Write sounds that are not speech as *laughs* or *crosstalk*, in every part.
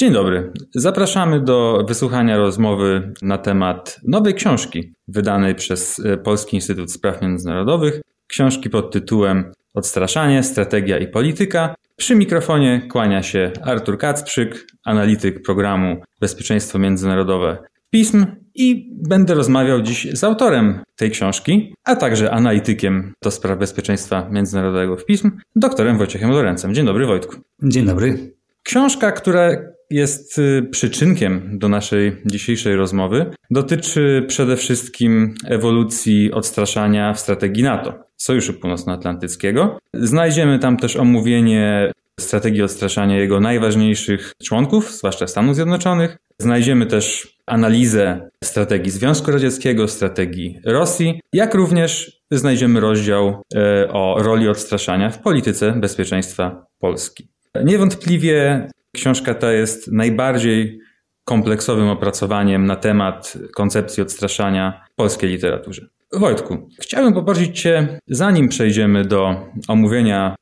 Dzień dobry. Zapraszamy do wysłuchania rozmowy na temat nowej książki wydanej przez e, Polski Instytut Spraw Międzynarodowych. Książki pod tytułem Odstraszanie, strategia i polityka. Przy mikrofonie kłania się Artur Kacprzyk, analityk programu Bezpieczeństwo Międzynarodowe pism i będę rozmawiał dziś z autorem tej książki, a także analitykiem do spraw bezpieczeństwa międzynarodowego w pism, doktorem Wojciechem Lorencem. Dzień dobry Wojtku. Dzień dobry. Książka, która jest y, przyczynkiem do naszej dzisiejszej rozmowy, dotyczy przede wszystkim ewolucji odstraszania w strategii NATO, Sojuszu Północnoatlantyckiego. Znajdziemy tam też omówienie strategii odstraszania jego najważniejszych członków, zwłaszcza Stanów Zjednoczonych. Znajdziemy też analizę strategii Związku Radzieckiego, strategii Rosji, jak również znajdziemy rozdział e, o roli odstraszania w polityce bezpieczeństwa Polski. Niewątpliwie książka ta jest najbardziej kompleksowym opracowaniem na temat koncepcji odstraszania w polskiej literaturze. Wojtku, chciałbym poprosić Cię, zanim przejdziemy do omówienia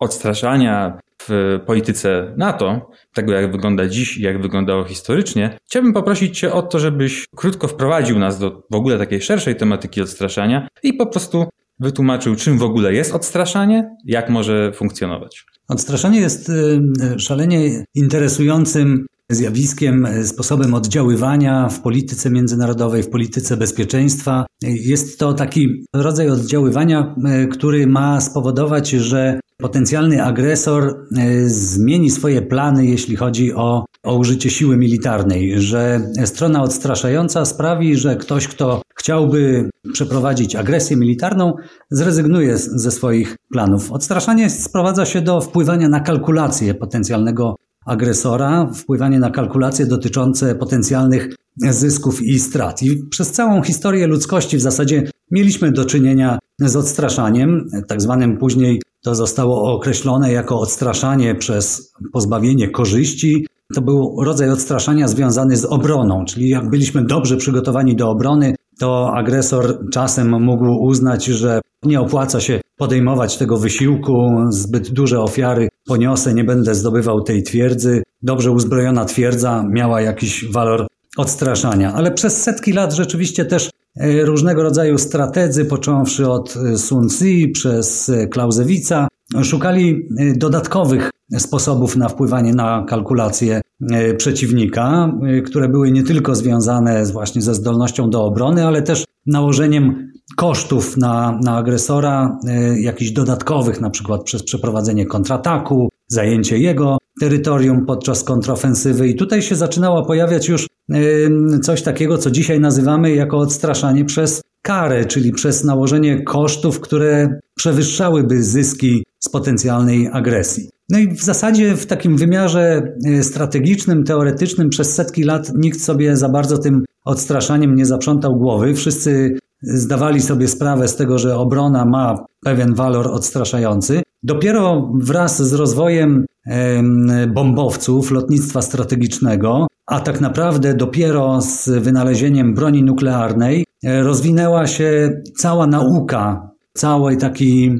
odstraszania w polityce NATO, tego jak wygląda dziś i jak wyglądało historycznie, chciałbym poprosić Cię o to, żebyś krótko wprowadził nas do w ogóle takiej szerszej tematyki odstraszania i po prostu wytłumaczył, czym w ogóle jest odstraszanie, jak może funkcjonować. Odstraszanie jest y, szalenie interesującym zjawiskiem, y, sposobem oddziaływania w polityce międzynarodowej, w polityce bezpieczeństwa. Jest to taki rodzaj oddziaływania, y, który ma spowodować, że potencjalny agresor zmieni swoje plany, jeśli chodzi o, o użycie siły militarnej, że strona odstraszająca sprawi, że ktoś, kto chciałby przeprowadzić agresję militarną, zrezygnuje ze swoich planów. Odstraszanie sprowadza się do wpływania na kalkulacje potencjalnego agresora, wpływanie na kalkulacje dotyczące potencjalnych zysków i strat. I przez całą historię ludzkości w zasadzie mieliśmy do czynienia z odstraszaniem, tak zwanym później to zostało określone jako odstraszanie przez pozbawienie korzyści. To był rodzaj odstraszania związany z obroną, czyli jak byliśmy dobrze przygotowani do obrony, to agresor czasem mógł uznać, że nie opłaca się podejmować tego wysiłku, zbyt duże ofiary poniosę, nie będę zdobywał tej twierdzy. Dobrze uzbrojona twierdza miała jakiś walor odstraszania, ale przez setki lat rzeczywiście też e, różnego rodzaju strategzy, począwszy od e, Sun Tzu przez e, Clausewitza, szukali dodatkowych sposobów na wpływanie na kalkulacje przeciwnika, które były nie tylko związane właśnie ze zdolnością do obrony, ale też nałożeniem kosztów na, na agresora, jakichś dodatkowych, na przykład przez przeprowadzenie kontrataku, zajęcie jego terytorium podczas kontrofensywy. I tutaj się zaczynało pojawiać już coś takiego, co dzisiaj nazywamy jako odstraszanie przez karę, czyli przez nałożenie kosztów, które przewyższałyby zyski z potencjalnej agresji. No i w zasadzie w takim wymiarze e, strategicznym, teoretycznym przez setki lat nikt sobie za bardzo tym odstraszaniem nie zaprzątał głowy. Wszyscy zdawali sobie sprawę z tego, że obrona ma pewien walor odstraszający. Dopiero wraz z rozwojem bombowców, lotnictwa strategicznego, a tak naprawdę dopiero z wynalezieniem broni nuklearnej e, rozwinęła się cała nauka, cały taki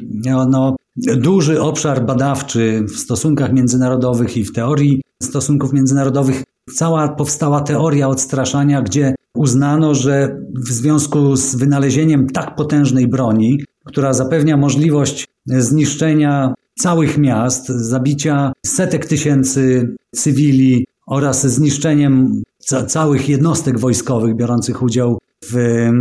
no, duży obszar badawczy w stosunkach międzynarodowych i w teorii stosunków międzynarodowych. Cała powstała teoria odstraszania, gdzie uznano, że w związku z wynalezieniem tak potężnej broni, która zapewnia możliwość zniszczenia całych miast, zabicia setek tysięcy cywili oraz zniszczeniem ca całych jednostek wojskowych biorących udział w,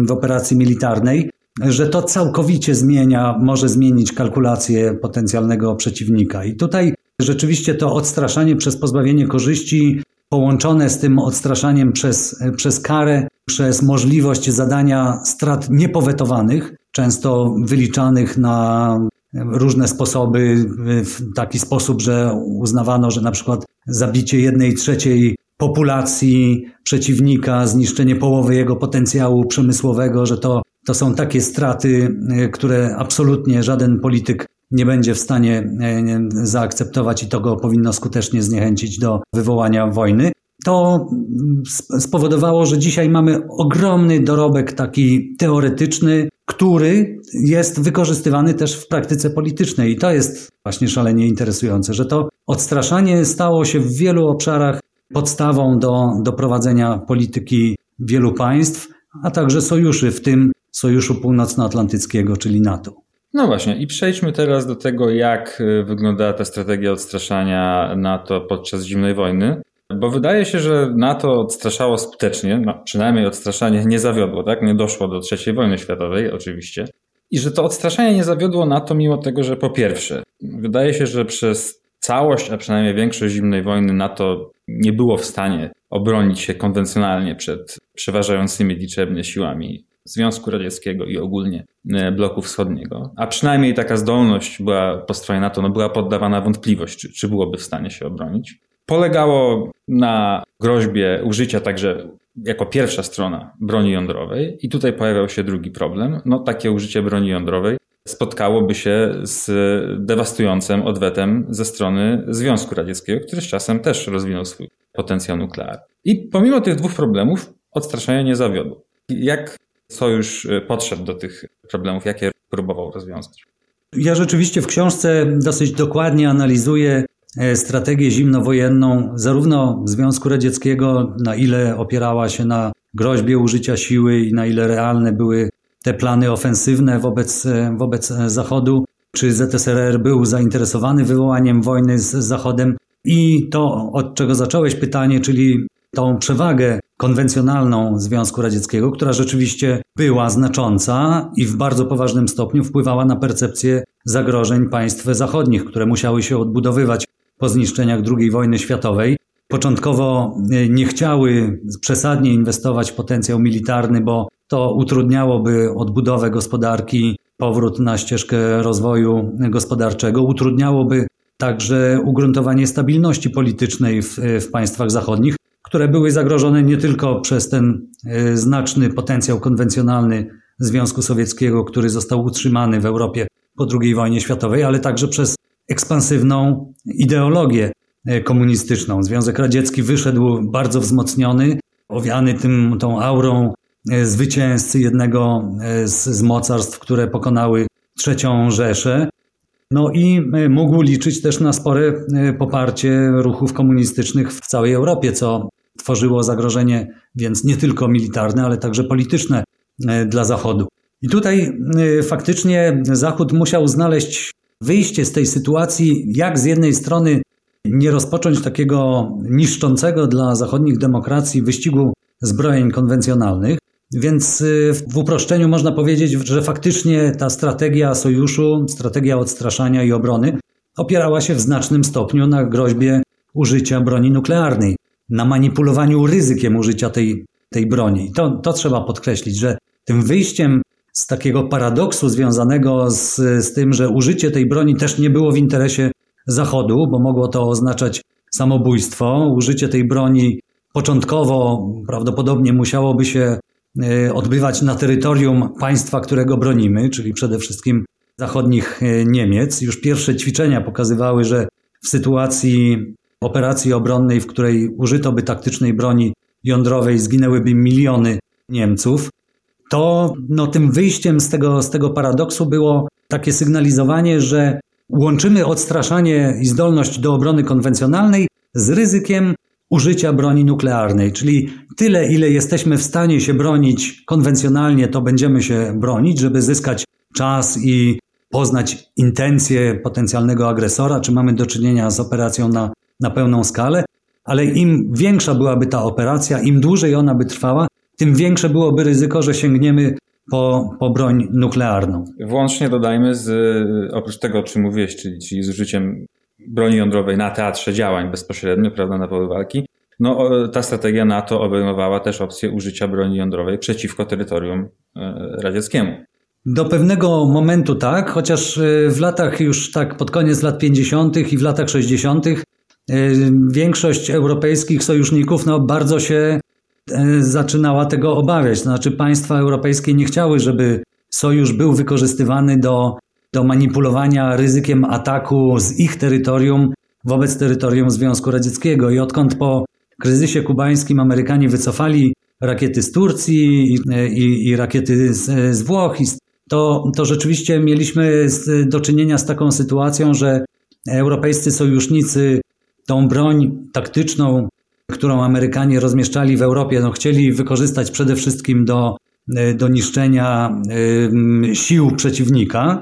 w operacji militarnej, że to całkowicie zmienia, może zmienić kalkulację potencjalnego przeciwnika. I tutaj rzeczywiście to odstraszanie przez pozbawienie korzyści połączone z tym odstraszaniem przez, przez karę, przez możliwość zadania strat niepowetowanych, często wyliczanych na różne sposoby, w taki sposób, że uznawano, że na przykład zabicie jednej trzeciej populacji przeciwnika, zniszczenie połowy jego potencjału przemysłowego, że to to są takie straty, e, które absolutnie żaden polityk nie będzie w stanie e, zaakceptować i to go powinno skutecznie zniechęcić do wywołania wojny. To spowodowało, że dzisiaj mamy ogromny dorobek taki teoretyczny, który jest wykorzystywany też w praktyce politycznej. I to jest właśnie szalenie interesujące, że to odstraszanie stało się w wielu obszarach podstawą do, do prowadzenia polityki wielu państw, a także sojuszy, w tym Sojuszu Północnoatlantyckiego, czyli NATO. No właśnie, i przejdźmy teraz do tego, jak y, wyglądała ta strategia odstraszania NATO podczas zimnej wojny. Bo wydaje się, że NATO odstraszało skutecznie, no, przynajmniej odstraszanie nie zawiodło, tak? Nie doszło do III wojny światowej, oczywiście. I że to odstraszanie nie zawiodło NATO, mimo tego, że po pierwsze, wydaje się, że przez całość, a przynajmniej większość zimnej wojny NATO nie było w stanie obronić się konwencjonalnie przed przeważającymi liczebnie siłami Związku Radzieckiego i ogólnie e, bloku wschodniego. A przynajmniej taka zdolność była po stronie NATO, no była poddawana wątpliwość, czy, czy byłoby w stanie się obronić. Polegało na groźbie użycia także jako pierwsza strona broni jądrowej. I tutaj pojawiał się drugi problem. No, takie użycie broni jądrowej spotkałoby się z dewastującym odwetem ze strony Związku Radzieckiego, który z czasem też rozwinął swój potencjał nuklearny. I pomimo tych dwóch problemów odstraszanie nie zawiodło. Jak sojusz podszedł do tych problemów, jakie próbował rozwiązać? Ja rzeczywiście w książce dosyć dokładnie analizuję strategię zimnowojenną zarówno Związku Radzieckiego, na ile opierała się na groźbie użycia siły i na ile realne były te plany ofensywne wobec, wobec Zachodu, czy ZSRR był zainteresowany wywołaniem wojny z Zachodem. I to, od czego zacząłeś pytanie, czyli tą przewagę konwencjonalną Związku Radzieckiego, która rzeczywiście była znacząca i w bardzo poważnym stopniu wpływała na percepcję zagrożeń państw zachodnich, które musiały się odbudowywać po zniszczeniach II wojny światowej. Początkowo e, nie chciały przesadnie inwestować w potencjał militarny, bo to utrudniałoby odbudowę gospodarki, powrót na ścieżkę rozwoju gospodarczego, utrudniałoby także ugruntowanie stabilności politycznej w, w państwach zachodnich, które były zagrożone nie tylko przez ten e, znaczny potencjał konwencjonalny Związku Sowieckiego, który został utrzymany w Europie po II wojnie światowej, ale także przez ekspansywną ideologię e, komunistyczną. Związek Radziecki wyszedł bardzo wzmocniony, owiany tym, tą aurą E, zwycięzcy jednego e, z, z mocarstw, które pokonały trzecią Rzeszę. No i mógł liczyć też na spore poparcie ruchów komunistycznych w całej Europie, co tworzyło zagrożenie więc nie tylko militarne, ale także polityczne dla Zachodu. I tutaj faktycznie Zachód musiał znaleźć wyjście z tej sytuacji, jak z jednej strony nie rozpocząć takiego niszczącego dla zachodnich demokracji wyścigu zbrojeń konwencjonalnych, więc y, w uproszczeniu można powiedzieć, że faktycznie ta strategia sojuszu, strategia odstraszania i obrony opierała się w znacznym stopniu na groźbie użycia broni nuklearnej, na manipulowaniu ryzykiem użycia tej, tej broni. To, to trzeba podkreślić, że tym wyjściem z takiego paradoksu związanego z, z tym, że użycie tej broni też nie było w interesie Zachodu, bo mogło to oznaczać samobójstwo. Użycie tej broni początkowo prawdopodobnie musiałoby się E, odbywać na terytorium państwa, którego bronimy, czyli przede wszystkim zachodnich e, Niemiec. Już pierwsze ćwiczenia pokazywały, że w sytuacji operacji obronnej, w której użyto by taktycznej broni jądrowej, zginęłyby miliony Niemców. To no, tym wyjściem z tego, z tego paradoksu było takie sygnalizowanie, że łączymy odstraszanie i zdolność do obrony konwencjonalnej z ryzykiem użycia broni nuklearnej, czyli tyle, ile jesteśmy w stanie się bronić konwencjonalnie, to będziemy się bronić, żeby zyskać czas i poznać intencje potencjalnego agresora, czy mamy do czynienia z operacją na, na pełną skalę, ale im większa byłaby ta operacja, im dłużej ona by trwała, tym większe byłoby ryzyko, że sięgniemy po, po broń nuklearną. Włącznie dodajmy, z, oprócz tego, o czym mówiłeś, czyli, czyli z użyciem broni jądrowej na teatrze działań bezpośrednio, prawda, na polu walki, no, ta strategia NATO obejmowała też opcję użycia broni jądrowej przeciwko terytorium e, radzieckiemu. Do pewnego momentu tak, chociaż e, w latach już tak pod koniec lat 50. i w latach 60. E, większość europejskich sojuszników no, bardzo się zaczynała tego obawiać. Znaczy państwa europejskie nie chciały, żeby sojusz był wykorzystywany do do manipulowania ryzykiem ataku z ich terytorium wobec terytorium Związku Radzieckiego. I odkąd po kryzysie kubańskim Amerykanie wycofali rakiety z Turcji i, i, i rakiety z, z Włoch, to, to rzeczywiście mieliśmy do czynienia z taką sytuacją, że europejscy sojusznicy tą broń taktyczną którą Amerykanie rozmieszczali w Europie, no, chcieli wykorzystać przede wszystkim do, do niszczenia sił przeciwnika.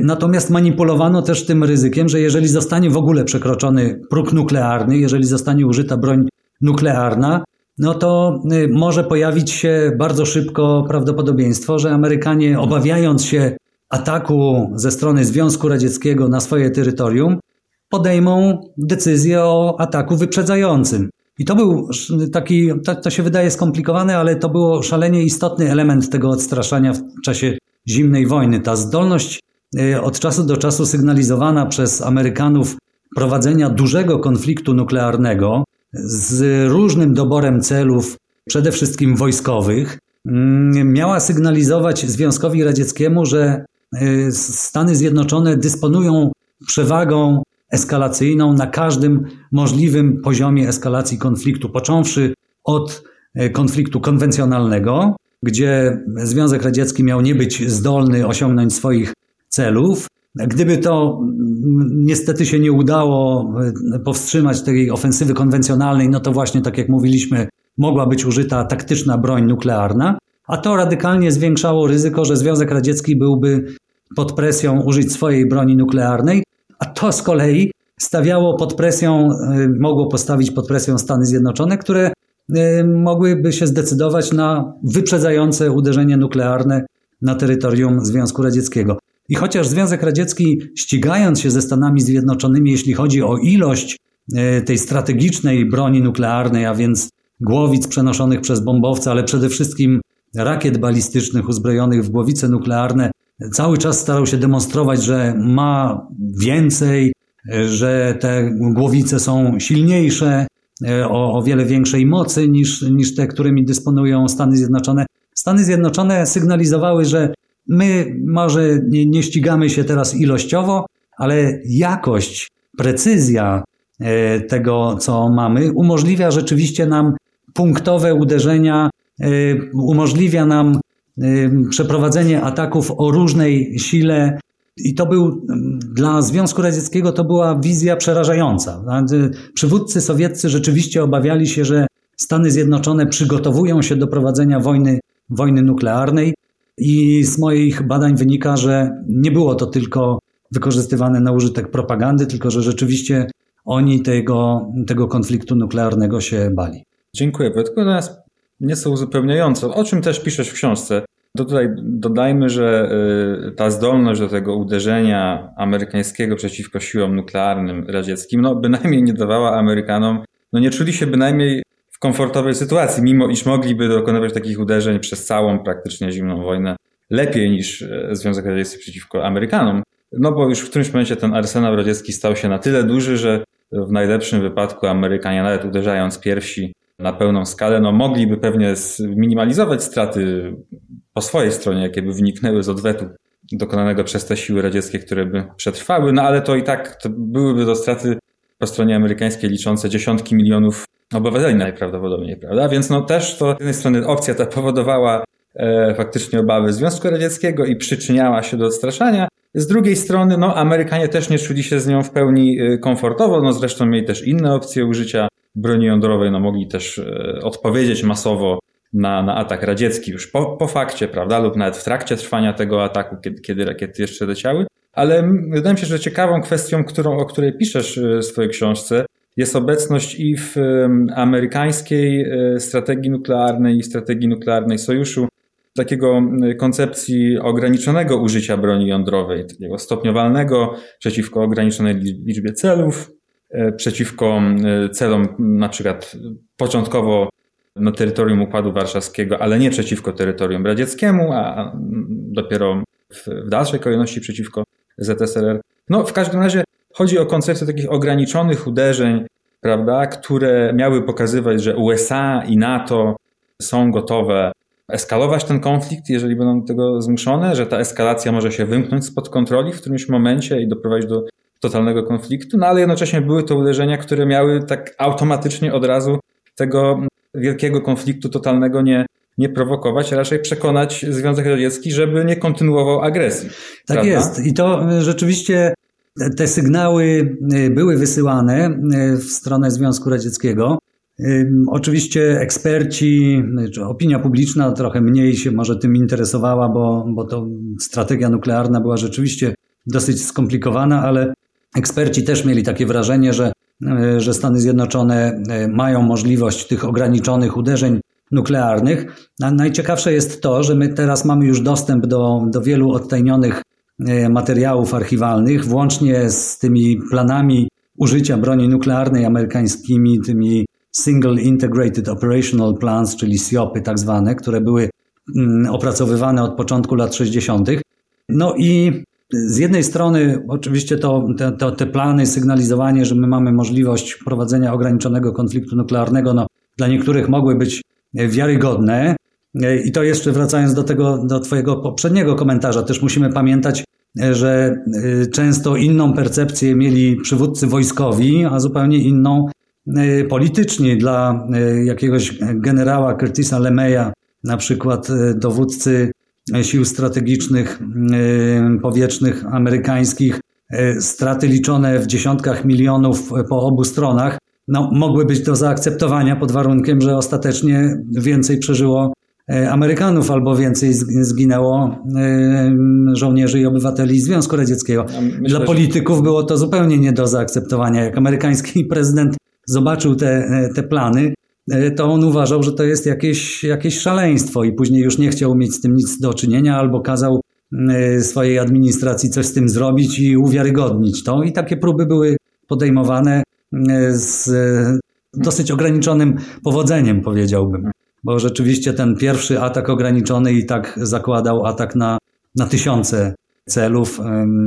Natomiast manipulowano też tym ryzykiem, że jeżeli zostanie w ogóle przekroczony próg nuklearny, jeżeli zostanie użyta broń nuklearna, no to może pojawić się bardzo szybko prawdopodobieństwo, że Amerykanie, obawiając się ataku ze strony Związku Radzieckiego na swoje terytorium, podejmą decyzję o ataku wyprzedzającym. I to był taki, to, to się wydaje skomplikowane, ale to było szalenie istotny element tego odstraszania w czasie zimnej wojny. Ta zdolność y, od czasu do czasu sygnalizowana przez Amerykanów prowadzenia dużego konfliktu nuklearnego, z różnym doborem celów, przede wszystkim wojskowych, mm, miała sygnalizować Związkowi Radzieckiemu, że y, Stany Zjednoczone dysponują przewagą eskalacyjną na każdym możliwym poziomie eskalacji konfliktu, począwszy od y, konfliktu konwencjonalnego, gdzie Związek Radziecki miał nie być zdolny osiągnąć swoich celów, Gdyby to niestety się nie udało e, powstrzymać tej ofensywy konwencjonalnej, no to właśnie tak jak mówiliśmy, mogła być użyta taktyczna broń nuklearna, a to radykalnie zwiększało ryzyko, że Związek Radziecki byłby pod presją użyć swojej broni nuklearnej, a to z kolei stawiało pod presją, e, mogło postawić pod presją Stany Zjednoczone, które e, mogłyby się zdecydować na wyprzedzające uderzenie nuklearne na terytorium Związku Radzieckiego. I chociaż Związek Radziecki, ścigając się ze Stanami Zjednoczonymi, jeśli chodzi o ilość e, tej strategicznej broni nuklearnej, a więc głowic przenoszonych przez bombowce, ale przede wszystkim rakiet balistycznych uzbrojonych w głowice nuklearne, cały czas starał się demonstrować, że ma więcej, że te głowice są silniejsze, e, o, o wiele większej mocy niż, niż te, którymi dysponują Stany Zjednoczone. Stany Zjednoczone sygnalizowały, że My może nie, nie ścigamy się teraz ilościowo, ale jakość, precyzja e, tego, co mamy, umożliwia rzeczywiście nam punktowe uderzenia, e, umożliwia nam przeprowadzenie ataków o różnej sile. I to był dla Związku Radzieckiego to była wizja przerażająca. Przywódcy sowieccy rzeczywiście obawiali się, że Stany Zjednoczone przygotowują się do prowadzenia wojny, wojny nuklearnej i z moich badań wynika, że nie było to tylko wykorzystywane na użytek propagandy, tylko że rzeczywiście oni tego, tego konfliktu nuklearnego się bali. Dziękuję. Natomiast nieco uzupełniająco, o czym też piszesz w książce. To tutaj dodajmy, że y, ta zdolność do tego uderzenia amerykańskiego przeciwko siłom nuklearnym radzieckim, no bynajmniej nie dawała Amerykanom, no nie czuli się bynajmniej komfortowej sytuacji, mimo iż mogliby dokonywać takich uderzeń przez całą praktycznie zimną wojnę lepiej niż e, Związek Radziecki przeciwko Amerykanom. No bo już w którymś momencie ten arsenał radziecki stał się na tyle duży, że w najlepszym wypadku Amerykanie, nawet uderzając pierwsi na pełną skalę, no mogliby pewnie zminimalizować straty po swojej stronie, jakie by wyniknęły z odwetu dokonanego przez te siły radzieckie, które by przetrwały, no ale to i tak to byłyby to straty po stronie amerykańskiej liczące dziesiątki milionów obywateli najprawdopodobniej, prawda? Więc no też to z jednej strony opcja ta powodowała e, faktycznie obawy Związku Radzieckiego i przyczyniała się do odstraszania. Z drugiej strony, no Amerykanie też nie czuli się z nią w pełni e, komfortowo, no zresztą mieli też inne opcje użycia broni jądrowej, no mogli też e, odpowiedzieć masowo na, na atak radziecki już po, po fakcie, prawda, lub nawet w trakcie trwania tego ataku, kiedy, kiedy rakiety jeszcze leciały. Ale wydaje mi się, że ciekawą kwestią, którą, o której piszesz e, w swojej książce, jest obecność i w amerykańskiej e, strategii nuklearnej i strategii nuklearnej sojuszu takiego koncepcji ograniczonego użycia broni jądrowej, takiego stopniowalnego przeciwko ograniczonej liczbie celów, przeciwko celom na przykład początkowo na terytorium Układu Warszawskiego, ale nie przeciwko terytorium radzieckiemu, a dopiero w, w dalszej kolejności przeciwko ZSRR. No, w każdym razie chodzi o koncepcję takich ograniczonych uderzeń, prawda, które miały pokazywać, że USA i NATO są gotowe eskalować ten konflikt, jeżeli będą do tego zmuszone, że ta eskalacja może się wymknąć spod kontroli w którymś momencie i doprowadzić do totalnego konfliktu, no ale jednocześnie były to uderzenia, które miały tak automatycznie od razu tego wielkiego konfliktu totalnego nie, nie prowokować, a raczej przekonać Związek Radziecki, żeby nie kontynuował agresji. Tak prawda? jest. I to e, rzeczywiście te sygnały e, były wysyłane e, w stronę Związku Radzieckiego. Oczywiście eksperci, czy opinia publiczna trochę mniej się może tym interesowała, bo, bo to strategia nuklearna była rzeczywiście dosyć skomplikowana, ale eksperci też mieli takie wrażenie, że, e, że Stany Zjednoczone e, mają możliwość tych ograniczonych uderzeń nuklearnych. A najciekawsze jest to, że my teraz mamy już dostęp do, do wielu odtajnionych e, materiałów archiwalnych, włącznie z tymi planami użycia broni nuklearnej amerykańskimi, tymi Single Integrated Operational Plans, czyli SIOPy tak zwane, które były mm, opracowywane od początku lat 60. No i z jednej strony oczywiście to, to, te plany, sygnalizowanie, że my mamy możliwość prowadzenia ograniczonego konfliktu nuklearnego, no, dla niektórych mogły być wiarygodne. I to jeszcze wracając do tego, do Twojego poprzedniego komentarza, też musimy pamiętać, że y, często inną percepcję mieli przywódcy wojskowi, a zupełnie inną y, politycznie dla y, jakiegoś generała Curtisa LeMaya, na przykład dowódcy sił strategicznych powietrznych amerykańskich, straty liczone w dziesiątkach milionów po obu stronach, no, mogły być do zaakceptowania pod warunkiem, że ostatecznie więcej przeżyło E, Amerykanów albo więcej zginęło żołnierzy i obywateli Związku Radzieckiego. Myślę, Dla polityków było to zupełnie nie do zaakceptowania. Jak amerykański *laughs* prezydent zobaczył te, te plany, to on uważał, że to jest jakieś, jakieś szaleństwo i później już nie chciał mieć z tym nic do czynienia albo kazał swojej administracji coś z tym zrobić i uwiarygodnić to. I takie próby były podejmowane z dosyć ograniczonym powodzeniem, powiedziałbym bo rzeczywiście ten pierwszy atak ograniczony i tak zakładał atak na, na tysiące celów,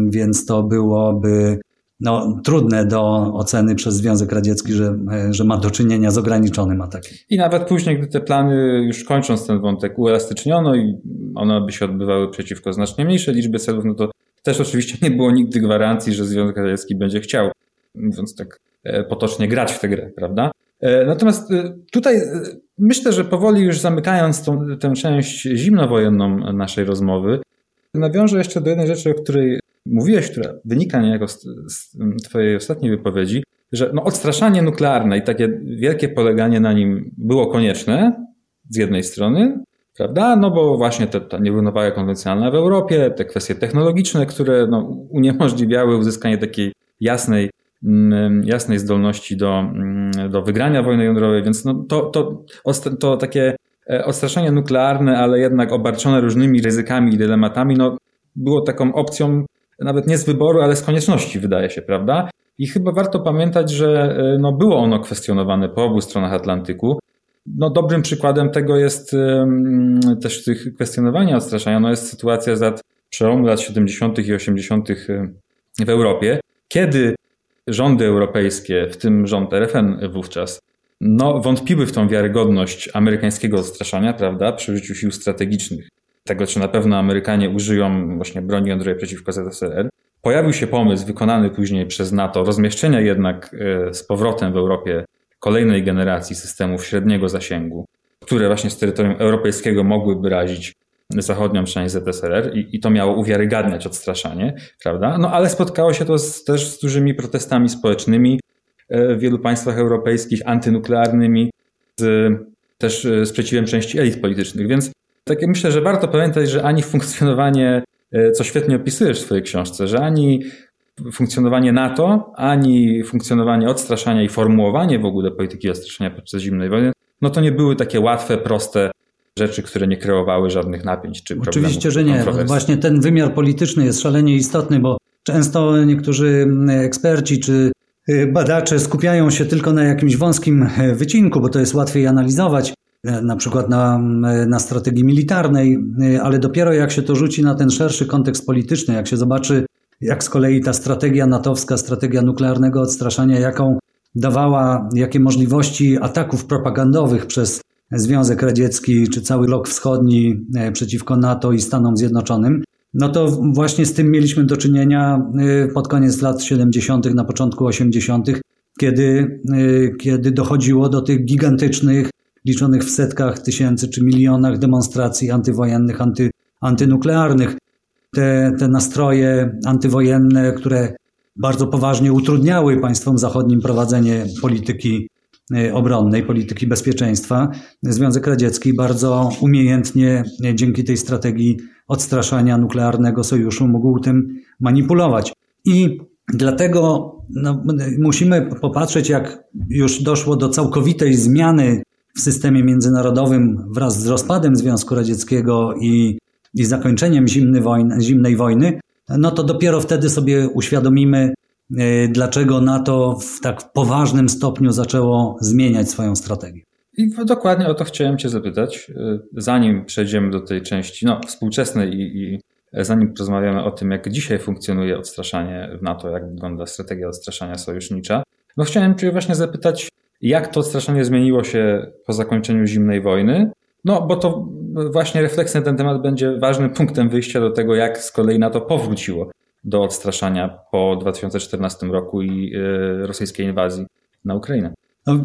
więc to byłoby no, trudne do oceny przez Związek Radziecki, że, że ma do czynienia z ograniczonym atakiem. I nawet później, gdy te plany, już kończąc ten wątek, uelastyczniono i one by się odbywały przeciwko znacznie mniejszej liczbie celów, no to też oczywiście nie było nigdy gwarancji, że Związek Radziecki będzie chciał, mówiąc tak e, potocznie, grać w tę grę, prawda? E, natomiast e, tutaj Myślę, że powoli już zamykając tą, tę część zimnowojenną naszej rozmowy, nawiążę jeszcze do jednej rzeczy, o której mówiłeś, która wynika niejako z, z Twojej ostatniej wypowiedzi, że no, odstraszanie nuklearne i takie wielkie poleganie na nim było konieczne z jednej strony, prawda? No bo właśnie te, ta nierównowaga konwencjonalna w Europie, te kwestie technologiczne, które no, uniemożliwiały uzyskanie takiej jasnej Mm, jasnej zdolności do, mm, do wygrania wojny jądrowej, więc no to, to, to takie e, odstraszenie nuklearne, ale jednak obarczone różnymi ryzykami i dylematami, no było taką opcją nawet nie z wyboru, ale z konieczności, wydaje się, prawda? I chyba warto pamiętać, że e, no, było ono kwestionowane po obu stronach Atlantyku. No, dobrym przykładem tego jest też tych kwestionowania odstraszania, no jest sytuacja z lat przełomu lat 70. i 80. w Europie, kiedy rządy europejskie, w tym rząd RFN wówczas, no, wątpiły w tą wiarygodność amerykańskiego odstraszania, prawda, przy użyciu sił strategicznych. Tego, czy na pewno Amerykanie użyją właśnie broni jądrowej przeciwko ZSRR. Pojawił się pomysł wykonany później przez NATO rozmieszczenia jednak e, z powrotem w Europie kolejnej generacji systemów średniego zasięgu, które właśnie z terytorium europejskiego mogłyby razić zachodnią część ZSRR i, i to miało uwiarygadniać odstraszanie, prawda? No ale spotkało się to z, też z dużymi protestami społecznymi e, w wielu państwach europejskich, antynuklearnymi, z też e, sprzeciwem części elit politycznych. Więc tak myślę, że warto pamiętać, że ani funkcjonowanie, e, co świetnie opisujesz w swojej książce, że ani funkcjonowanie NATO, ani funkcjonowanie odstraszania i formułowanie w ogóle polityki odstraszania podczas zimnej wojny, no to nie były takie łatwe, proste rzeczy, które nie kreowały żadnych napięć czy problemów. Oczywiście, że nie. Właśnie ten wymiar polityczny jest szalenie istotny, bo często niektórzy eksperci czy y, badacze skupiają się tylko na jakimś wąskim e, wycinku, bo to jest łatwiej analizować, na przykład na, na strategii militarnej, ale dopiero jak się to rzuci na ten szerszy kontekst polityczny, jak się zobaczy, jak z kolei ta strategia natowska, strategia nuklearnego odstraszania, jaką dawała, jakie możliwości ataków propagandowych przez Związek Radziecki czy cały blok wschodni e, przeciwko NATO i Stanom Zjednoczonym, no to właśnie z tym mieliśmy do czynienia e, pod koniec lat 70., na początku 80., kiedy, e, kiedy dochodziło do tych gigantycznych, liczonych w setkach tysięcy czy milionach demonstracji antywojennych, anty, antynuklearnych. Te, te nastroje antywojenne, które bardzo poważnie utrudniały państwom zachodnim prowadzenie polityki obronnej, polityki bezpieczeństwa, Związek Radziecki bardzo umiejętnie dzięki tej strategii odstraszania nuklearnego sojuszu mógł tym manipulować. I dlatego no, musimy popatrzeć, jak już doszło do całkowitej zmiany w systemie międzynarodowym wraz z rozpadem Związku Radzieckiego i, i zakończeniem wojny, zimnej wojny, no to dopiero wtedy sobie uświadomimy, e, dlaczego NATO w tak poważnym stopniu zaczęło zmieniać swoją strategię. I dokładnie o to chciałem Cię zapytać, e, zanim przejdziemy do tej części no, współczesnej i, i zanim porozmawiamy o tym, jak dzisiaj funkcjonuje odstraszanie w NATO, jak wygląda strategia odstraszania sojusznicza, no chciałem Cię właśnie zapytać, jak to odstraszanie zmieniło się po zakończeniu zimnej wojny? No, bo to właśnie refleksja na ten temat będzie ważnym punktem wyjścia do tego, jak z kolei NATO powróciło do odstraszania po 2014 roku i e, rosyjskiej inwazji na Ukrainę. No,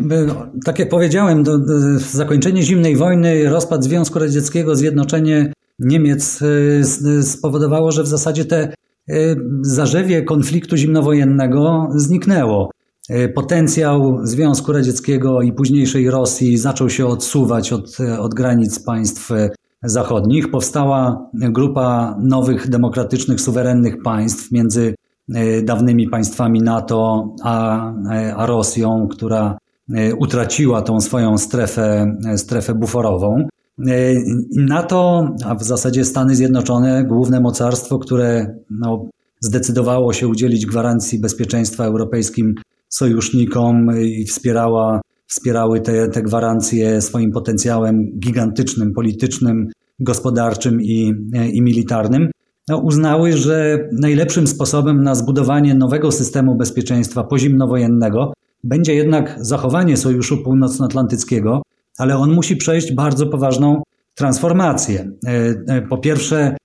tak jak powiedziałem, do, do, zakończenie zimnej wojny, rozpad Związku Radzieckiego, zjednoczenie Niemiec e, spowodowało, że w zasadzie te e, zarzewie konfliktu zimnowojennego zniknęło. E, potencjał Związku Radzieckiego i późniejszej Rosji zaczął się odsuwać od, od granic państw zachodnich. Powstała grupa nowych, demokratycznych, suwerennych państw między e, dawnymi państwami NATO a, e, a Rosją, która utraciła tą swoją strefę, strefę buforową. NATO, a w zasadzie Stany Zjednoczone, główne mocarstwo, które no, zdecydowało się udzielić gwarancji bezpieczeństwa europejskim sojusznikom i wspierała, wspierały te, te gwarancje swoim potencjałem gigantycznym, politycznym, gospodarczym i, i militarnym, no, uznały, że najlepszym sposobem na zbudowanie nowego systemu bezpieczeństwa pozimnowojennego będzie jednak zachowanie Sojuszu Północnoatlantyckiego, ale on musi przejść bardzo poważną transformację. E, e, po pierwsze,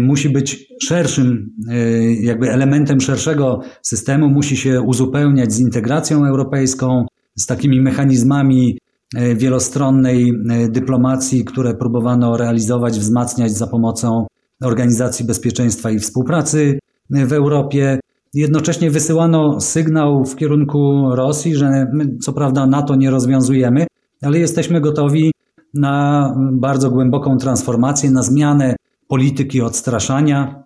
musi być szerszym, e, jakby elementem szerszego systemu, musi się uzupełniać z integracją europejską, z takimi mechanizmami e, wielostronnej dyplomacji, które próbowano realizować, wzmacniać za pomocą Organizacji Bezpieczeństwa i Współpracy w Europie. Jednocześnie wysyłano sygnał w kierunku Rosji, że my co prawda NATO nie rozwiązujemy, ale jesteśmy gotowi na bardzo głęboką transformację, na zmianę polityki odstraszania,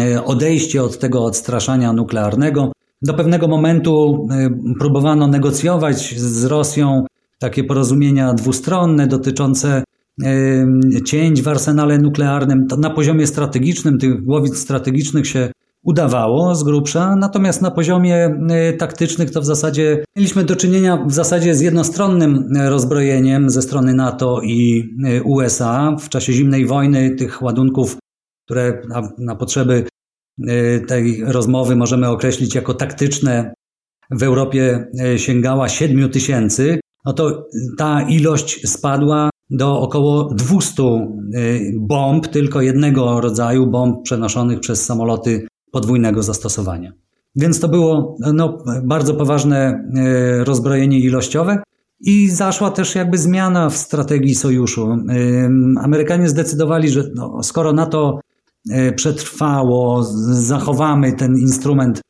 e, odejście od tego odstraszania nuklearnego. Do pewnego momentu e, próbowano negocjować z Rosją takie porozumienia dwustronne dotyczące e, cięć w arsenale nuklearnym. To na poziomie strategicznym, tych głowic strategicznych się udawało z grubsza, natomiast na poziomie taktycznych to w zasadzie mieliśmy do czynienia w zasadzie z jednostronnym rozbrojeniem ze strony NATO i USA. W czasie zimnej wojny tych ładunków, które na, na potrzeby tej rozmowy możemy określić jako taktyczne, w Europie sięgała 7 tysięcy, no to ta ilość spadła do około 200 bomb, tylko jednego rodzaju bomb przenoszonych przez samoloty podwójnego zastosowania. Więc to było no, bardzo poważne e, rozbrojenie ilościowe i zaszła też jakby zmiana w strategii sojuszu. E, Amerykanie zdecydowali, że no, skoro NATO e, przetrwało, zachowamy ten instrument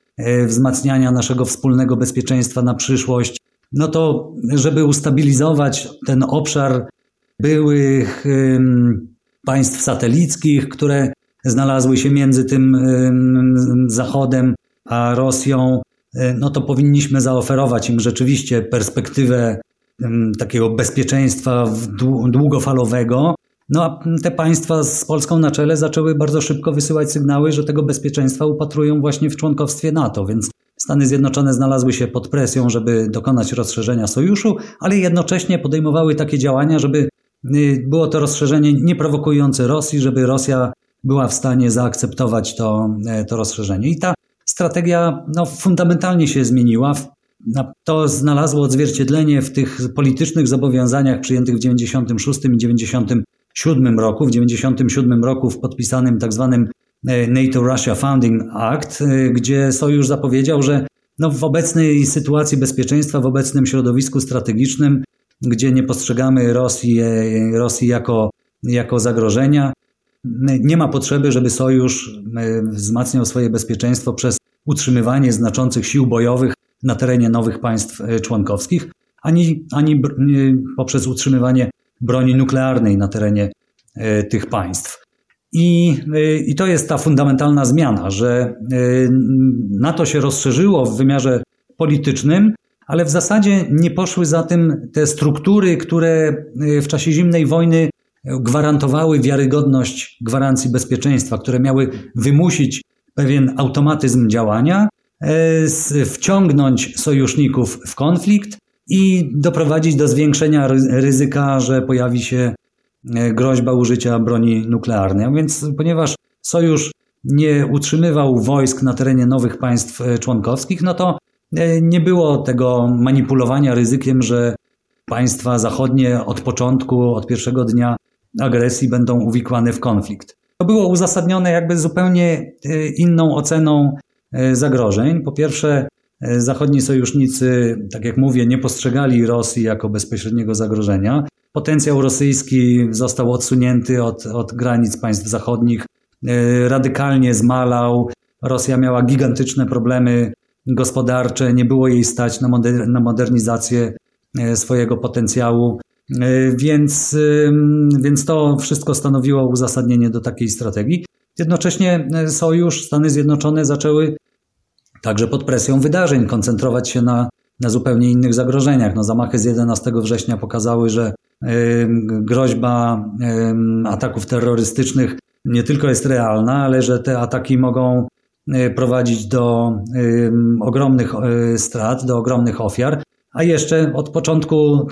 wzmacniania naszego wspólnego bezpieczeństwa na przyszłość, no to żeby ustabilizować ten obszar byłych państw satelickich, które znalazły się między tym Zachodem a Rosją, e, no to powinniśmy zaoferować im rzeczywiście perspektywę takiego bezpieczeństwa długofalowego. No a te państwa z Polską na czele zaczęły bardzo szybko wysyłać sygnały, że tego bezpieczeństwa upatrują właśnie w członkowstwie NATO, więc Stany Zjednoczone znalazły się pod presją, żeby dokonać rozszerzenia sojuszu, ale jednocześnie podejmowały takie działania, żeby y, było to rozszerzenie nieprowokujące Rosji, żeby Rosja była w stanie zaakceptować to, e, to rozszerzenie. I ta strategia no, fundamentalnie się zmieniła. To znalazło odzwierciedlenie w tych politycznych zobowiązaniach przyjętych w 96 i 97 roku. W 97 roku w podpisanym tak zwanym e, NATO-Russia Founding Act, e, gdzie Sojusz zapowiedział, że no, w obecnej sytuacji bezpieczeństwa, w obecnym środowisku strategicznym, gdzie nie postrzegamy Rosji, Rosji jako, jako zagrożenia, nie ma potrzeby, żeby sojusz e, wzmacniał swoje bezpieczeństwo przez utrzymywanie znaczących sił bojowych na terenie nowych państw e, członkowskich, ani, ani poprzez utrzymywanie broni nuklearnej na terenie tych państw. I, I to jest ta fundamentalna zmiana, że NATO się rozszerzyło w wymiarze politycznym, ale w zasadzie nie poszły za tym te struktury, które w czasie zimnej wojny gwarantowały wiarygodność gwarancji bezpieczeństwa, które miały wymusić pewien automatyzm działania, e, wciągnąć sojuszników w konflikt i doprowadzić do zwiększenia ryzyka, że pojawi się e, groźba użycia broni nuklearnej. A więc ponieważ sojusz nie utrzymywał wojsk na terenie nowych państw e, członkowskich, no to nie było tego manipulowania ryzykiem, że państwa zachodnie od początku, od pierwszego dnia agresji będą uwikłane w konflikt. To było uzasadnione jakby zupełnie e, inną oceną e, zagrożeń. Po pierwsze, e, zachodni sojusznicy, tak jak mówię, nie postrzegali Rosji jako bezpośredniego zagrożenia. Potencjał rosyjski został odsunięty od, od granic państw zachodnich, radykalnie zmalał. Rosja miała gigantyczne problemy gospodarcze, nie było jej stać na, moder na modernizację swojego potencjału. E, więc, więc to wszystko stanowiło uzasadnienie do takiej strategii. Jednocześnie e, Sojusz, Stany Zjednoczone zaczęły także pod presją wydarzeń koncentrować się na, na zupełnie innych zagrożeniach. No, zamachy z 11 września pokazały, że groźba ataków terrorystycznych nie tylko jest realna, ale że te ataki mogą e, prowadzić do ogromnych strat, do ogromnych ofiar. A jeszcze od początku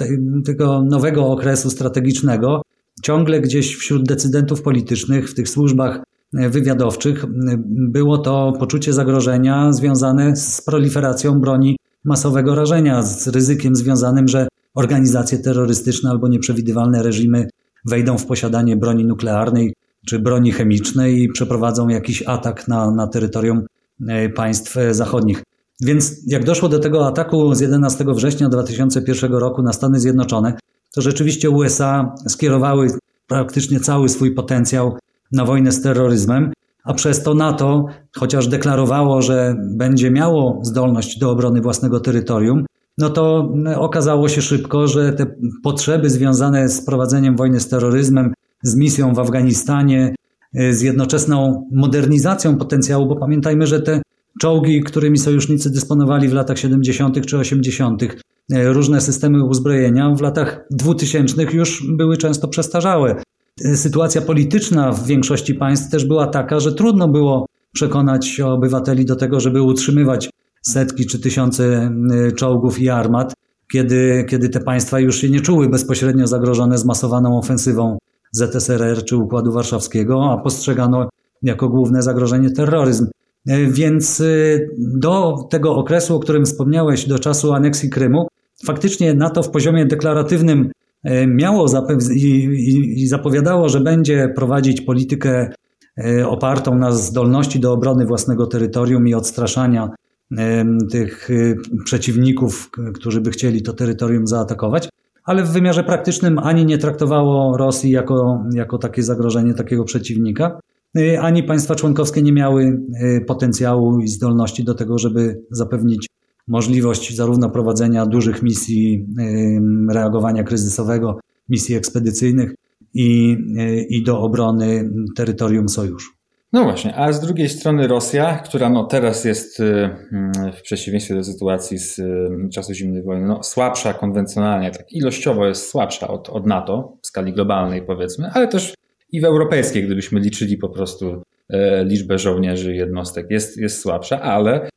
tego nowego okresu strategicznego, ciągle gdzieś wśród decydentów politycznych, w tych służbach e, wywiadowczych, było to poczucie zagrożenia związane z proliferacją broni masowego rażenia, z ryzykiem związanym, że organizacje terrorystyczne albo nieprzewidywalne reżimy wejdą w posiadanie broni nuklearnej czy broni chemicznej i przeprowadzą jakiś atak na, na terytorium e, państw e, zachodnich. Więc jak doszło do tego ataku z 11 września 2001 roku na Stany Zjednoczone, to rzeczywiście USA skierowały praktycznie cały swój potencjał na wojnę z terroryzmem, a przez to NATO, chociaż deklarowało, że będzie miało zdolność do obrony własnego terytorium, no to okazało się szybko, że te potrzeby związane z prowadzeniem wojny z terroryzmem, z misją w Afganistanie, z jednoczesną modernizacją potencjału, bo pamiętajmy, że te czołgi, którymi sojusznicy dysponowali w latach 70. czy 80., e, różne systemy uzbrojenia w latach 2000 już były często przestarzałe. E, sytuacja polityczna w większości państw też była taka, że trudno było przekonać obywateli do tego, żeby utrzymywać setki czy tysiące czołgów i armat, kiedy, kiedy te państwa już się nie czuły bezpośrednio zagrożone zmasowaną ofensywą ZSRR czy Układu Warszawskiego, a postrzegano jako główne zagrożenie terroryzm. E, więc e, do tego okresu, o którym wspomniałeś, do czasu aneksji Krymu, faktycznie NATO w poziomie deklaratywnym e, miało i zapowiadało, że będzie prowadzić politykę opartą na zdolności do obrony własnego terytorium i odstraszania tych przeciwników, którzy by chcieli to terytorium zaatakować, ale w wymiarze praktycznym ani nie traktowało Rosji jako, jako takie zagrożenie, takiego przeciwnika, ani państwa członkowskie nie miały y, potencjału i zdolności do tego, żeby zapewnić możliwość zarówno prowadzenia dużych misji y, reagowania kryzysowego, misji ekspedycyjnych i, i do obrony terytorium sojuszu. No właśnie, a z drugiej strony Rosja, która no teraz jest w przeciwieństwie do sytuacji z czasu zimnej wojny, no słabsza konwencjonalnie, tak ilościowo jest słabsza od, od NATO w skali globalnej powiedzmy, ale też i w europejskiej, gdybyśmy liczyli po prostu e, liczbę żołnierzy jednostek, jest, jest słabsza, ale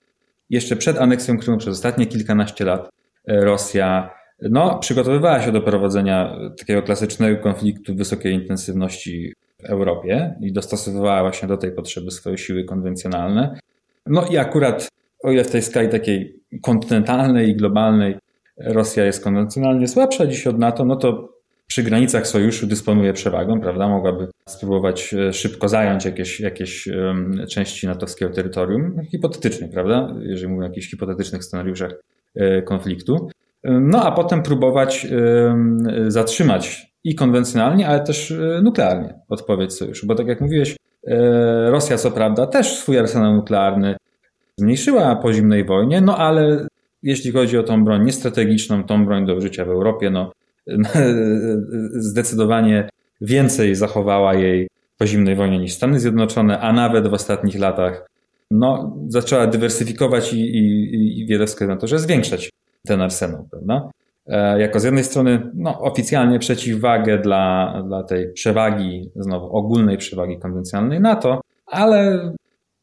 jeszcze przed aneksją Krymu przez ostatnie kilkanaście lat e, Rosja no, przygotowywała się do prowadzenia takiego klasycznego konfliktu wysokiej intensywności w Europie i dostosowywała właśnie do tej potrzeby swoje siły konwencjonalne. No i akurat, o ile w tej skali takiej kontynentalnej i globalnej Rosja jest konwencjonalnie słabsza dziś od NATO, no to przy granicach sojuszu dysponuje przewagą, prawda? Mogłaby spróbować e, szybko zająć jakieś, jakieś części natowskiego terytorium, hipotetycznie, prawda? Jeżeli mówimy o jakichś hipotetycznych scenariuszach e, konfliktu. No a potem próbować zatrzymać i konwencjonalnie, ale też e, nuklearnie odpowiedź sojuszu. Bo tak jak mówiłeś, Rosja co prawda też swój arsenał nuklearny zmniejszyła po zimnej wojnie, no ale jeśli chodzi o tą broń niestrategiczną, tą broń do użycia w Europie, no *laughs* zdecydowanie więcej zachowała jej po zimnej wojnie niż Stany Zjednoczone, a nawet w ostatnich latach no, zaczęła dywersyfikować i, i, i wiele wskazuje na to, że zwiększać ten arsenał, prawda? E, jako z jednej strony no, oficjalnie przeciwwagę dla, dla tej przewagi, znowu ogólnej przewagi konwencjonalnej NATO, ale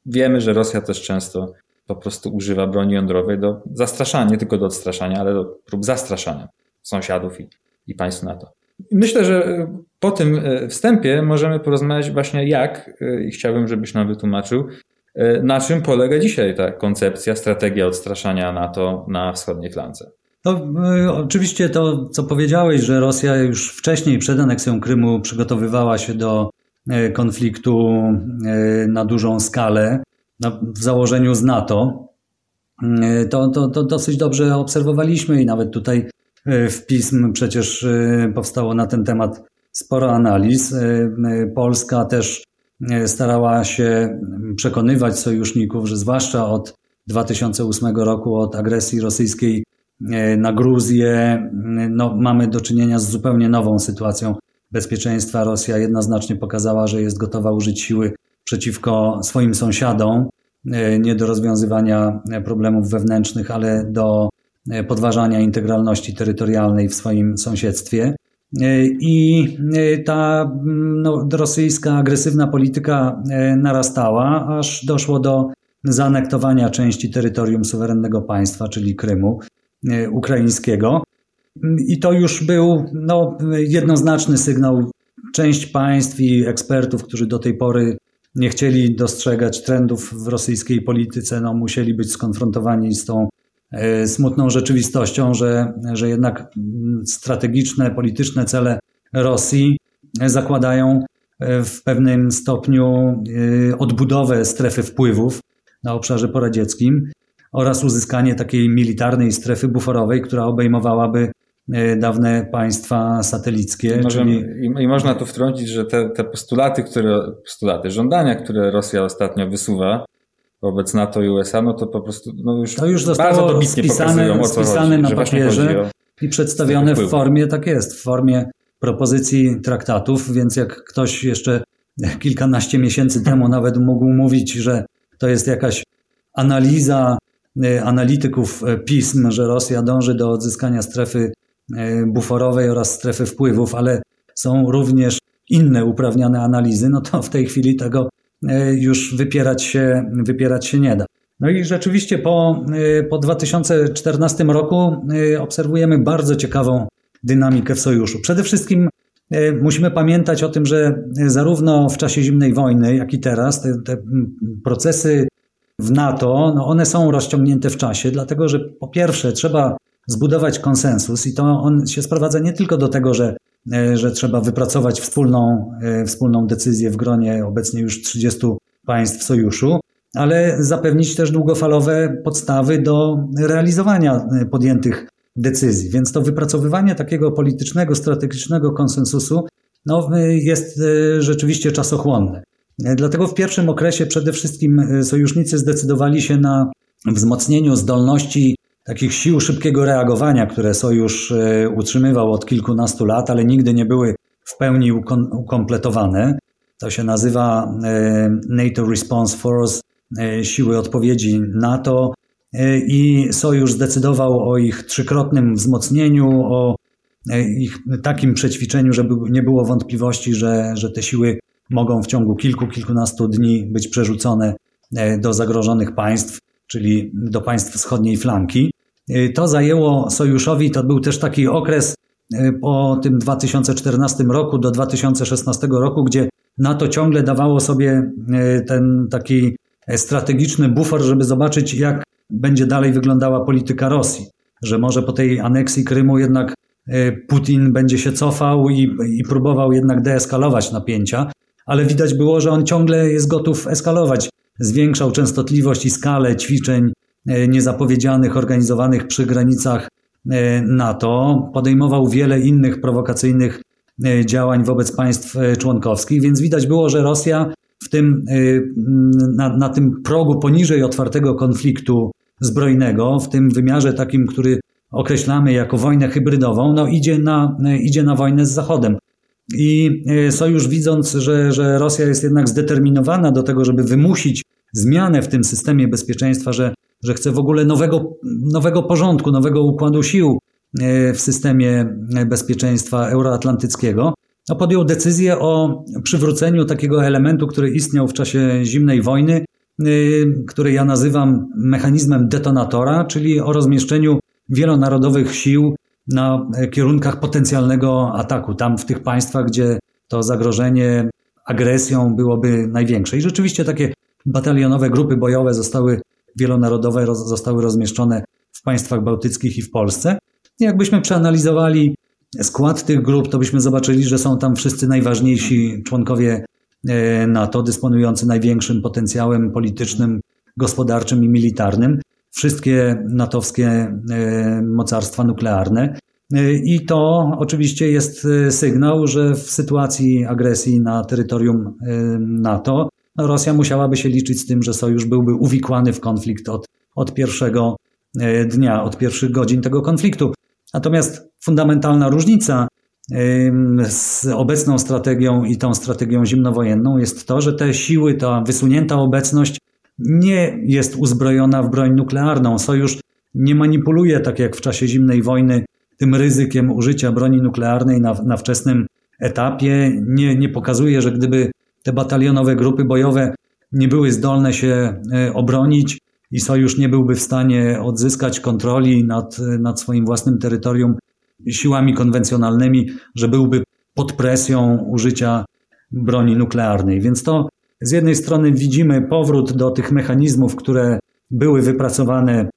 wiemy, że Rosja też często po prostu używa broni jądrowej do zastraszania, nie tylko do odstraszania, ale do prób zastraszania sąsiadów i, i państw NATO. Myślę, że po tym e, wstępie możemy porozmawiać właśnie jak, e, i chciałbym, żebyś nam wytłumaczył, na czym polega dzisiaj ta koncepcja, strategia odstraszania NATO na wschodniej flance. No, oczywiście to, co powiedziałeś, że Rosja już wcześniej, przed aneksją Krymu, przygotowywała się do konfliktu na dużą skalę, w założeniu z NATO, to, to, to dosyć dobrze obserwowaliśmy i nawet tutaj w pism przecież powstało na ten temat sporo analiz. Polska też starała się przekonywać sojuszników, że zwłaszcza od 2008 roku, od agresji rosyjskiej E, na Gruzję, no, mamy do czynienia z zupełnie nową sytuacją bezpieczeństwa. Rosja jednoznacznie pokazała, że jest gotowa użyć siły przeciwko swoim sąsiadom, e, nie do rozwiązywania problemów wewnętrznych, ale do e, podważania integralności terytorialnej w swoim sąsiedztwie. I ta no, rosyjska agresywna polityka narastała, aż doszło do zaanektowania części terytorium suwerennego państwa, czyli Krymu. E, ukraińskiego. I to już był no, jednoznaczny sygnał. Część państw i ekspertów, którzy do tej pory nie chcieli dostrzegać trendów w rosyjskiej polityce, no, musieli być skonfrontowani z tą e, smutną rzeczywistością, że, że jednak strategiczne, polityczne cele Rosji zakładają e, w pewnym stopniu odbudowę strefy wpływów na obszarze poradzieckim oraz uzyskanie takiej militarnej strefy buforowej, która obejmowałaby e, dawne państwa satelickie. Może, czyli... i, I, można tu wtrącić, że te, te postulaty, które, postulaty, żądania, które Rosja ostatnio wysuwa wobec NATO i USA, no to po prostu no już, to już bardzo dobitnie spisane, pokazują, o co spisane chodzi, na papierze i przedstawione w formie, tak jest, w formie propozycji traktatów, więc jak ktoś jeszcze kilkanaście miesięcy *laughs* temu nawet mógł mówić, że to jest jakaś analiza E, analityków e, pism, że Rosja dąży do odzyskania strefy e, buforowej oraz strefy wpływów, ale są również inne uprawniane analizy, no to w tej chwili tego już wypierać się, wypierać się nie da. No i rzeczywiście po, po 2014 roku obserwujemy bardzo ciekawą dynamikę w sojuszu. Przede wszystkim musimy pamiętać o tym, że zarówno w czasie zimnej wojny, jak i teraz te, te procesy w NATO, no one są rozciągnięte w czasie, dlatego że po pierwsze trzeba zbudować konsensus i to on się sprowadza nie tylko do tego, że, e, że trzeba wypracować wspólną, e, wspólną decyzję w gronie obecnie już 30 państw sojuszu, ale zapewnić też długofalowe podstawy do realizowania e, podjętych decyzji. Więc to wypracowywanie takiego politycznego, strategicznego konsensusu no, jest rzeczywiście czasochłonne. Dlatego w pierwszym okresie przede wszystkim sojusznicy zdecydowali się na wzmocnieniu zdolności takich sił szybkiego reagowania, które sojusz e, utrzymywał od kilkunastu lat, ale nigdy nie były w pełni ukompletowane. To się nazywa e, NATO Response Force, siły odpowiedzi NATO. I sojusz zdecydował o ich trzykrotnym wzmocnieniu, o ich takim przećwiczeniu, żeby nie było wątpliwości, że, że te siły mogą w ciągu kilku, kilkunastu dni być przerzucone e, do zagrożonych państw, czyli do państw wschodniej flanki. E, to zajęło sojuszowi, to był też taki okres e, po tym 2014 roku do 2016 roku, gdzie NATO ciągle dawało sobie ten taki strategiczny bufor, żeby zobaczyć, jak będzie dalej wyglądała polityka Rosji. Że może po tej aneksji Krymu jednak Putin będzie się cofał i, i próbował jednak deeskalować napięcia ale widać było, że on ciągle jest gotów eskalować. Zwiększał częstotliwość i skalę ćwiczeń niezapowiedzianych, organizowanych przy granicach e, NATO, podejmował wiele innych prowokacyjnych e, działań wobec państw członkowskich, więc widać było, że Rosja w tym, na, na tym progu poniżej otwartego konfliktu zbrojnego w tym wymiarze takim, który określamy jako wojnę hybrydową, no idzie na, idzie na wojnę z Zachodem. I e, sojusz widząc, że, że Rosja jest jednak zdeterminowana do tego, żeby wymusić zmianę w tym systemie bezpieczeństwa, że, że chce w ogóle nowego, nowego porządku, nowego układu sił e, w systemie bezpieczeństwa euroatlantyckiego, no podjął decyzję o przywróceniu takiego elementu, który istniał w czasie zimnej wojny, e, który ja nazywam mechanizmem detonatora, czyli o rozmieszczeniu wielonarodowych sił na kierunkach potencjalnego ataku, tam w tych państwach, gdzie to zagrożenie agresją byłoby największe. I rzeczywiście takie batalionowe grupy bojowe zostały wielonarodowe, zostały rozmieszczone w państwach bałtyckich i w Polsce. Jakbyśmy przeanalizowali skład tych grup, to byśmy zobaczyli, że są tam wszyscy najważniejsi członkowie e, NATO, dysponujący największym potencjałem politycznym, gospodarczym i militarnym wszystkie natowskie e, mocarstwa nuklearne. E, I to oczywiście jest sygnał, że w sytuacji agresji na terytorium NATO Rosja musiałaby się liczyć z tym, że sojusz byłby uwikłany w konflikt od, od pierwszego dnia, od pierwszych godzin tego konfliktu. Natomiast fundamentalna różnica z obecną strategią i tą strategią zimnowojenną jest to, że te siły, ta wysunięta obecność nie jest uzbrojona w broń nuklearną. Sojusz nie manipuluje, tak jak w czasie zimnej wojny, tym ryzykiem użycia broni nuklearnej na, na wczesnym etapie. Nie, nie pokazuje, że gdyby te batalionowe grupy bojowe nie były zdolne się e, obronić i sojusz nie byłby w stanie odzyskać kontroli nad, nad swoim własnym terytorium siłami konwencjonalnymi, że byłby pod presją użycia broni nuklearnej. Więc to z jednej strony widzimy powrót do tych mechanizmów, które były wypracowane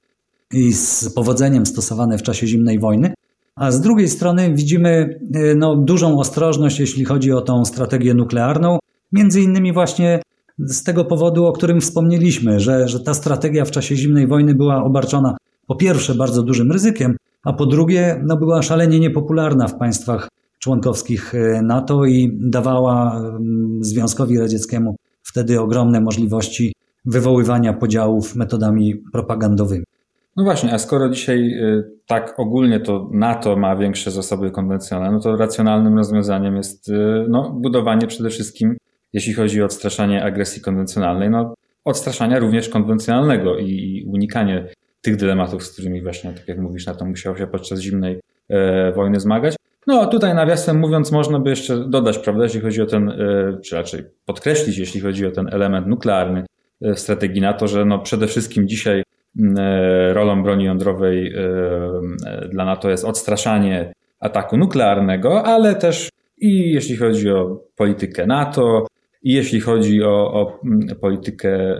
i z powodzeniem stosowane w czasie zimnej wojny, a z drugiej strony widzimy e, no, dużą ostrożność, jeśli chodzi o tą strategię nuklearną, między innymi właśnie z tego powodu, o którym wspomnieliśmy, że, że ta strategia w czasie zimnej wojny była obarczona po pierwsze bardzo dużym ryzykiem, a po drugie no, była szalenie niepopularna w państwach członkowskich e, NATO i dawała mm, Związkowi Radzieckiemu wtedy ogromne możliwości wywoływania podziałów metodami propagandowymi. No właśnie, a skoro dzisiaj y, tak ogólnie to NATO ma większe zasoby konwencjonalne, no to racjonalnym rozwiązaniem jest y, no, budowanie przede wszystkim, jeśli chodzi o odstraszanie agresji konwencjonalnej, no, odstraszania również konwencjonalnego i unikanie tych dylematów, z którymi właśnie, tak jak mówisz, NATO musiało się podczas zimnej e, wojny zmagać. No tutaj nawiasem mówiąc, można by jeszcze dodać, prawda, jeśli chodzi o ten, e, czy raczej podkreślić, jeśli chodzi o ten element nuklearny e, strategii NATO, że no przede wszystkim dzisiaj e, rolą broni jądrowej dla NATO jest odstraszanie ataku nuklearnego, ale też i jeśli chodzi o politykę NATO, i jeśli chodzi o, o politykę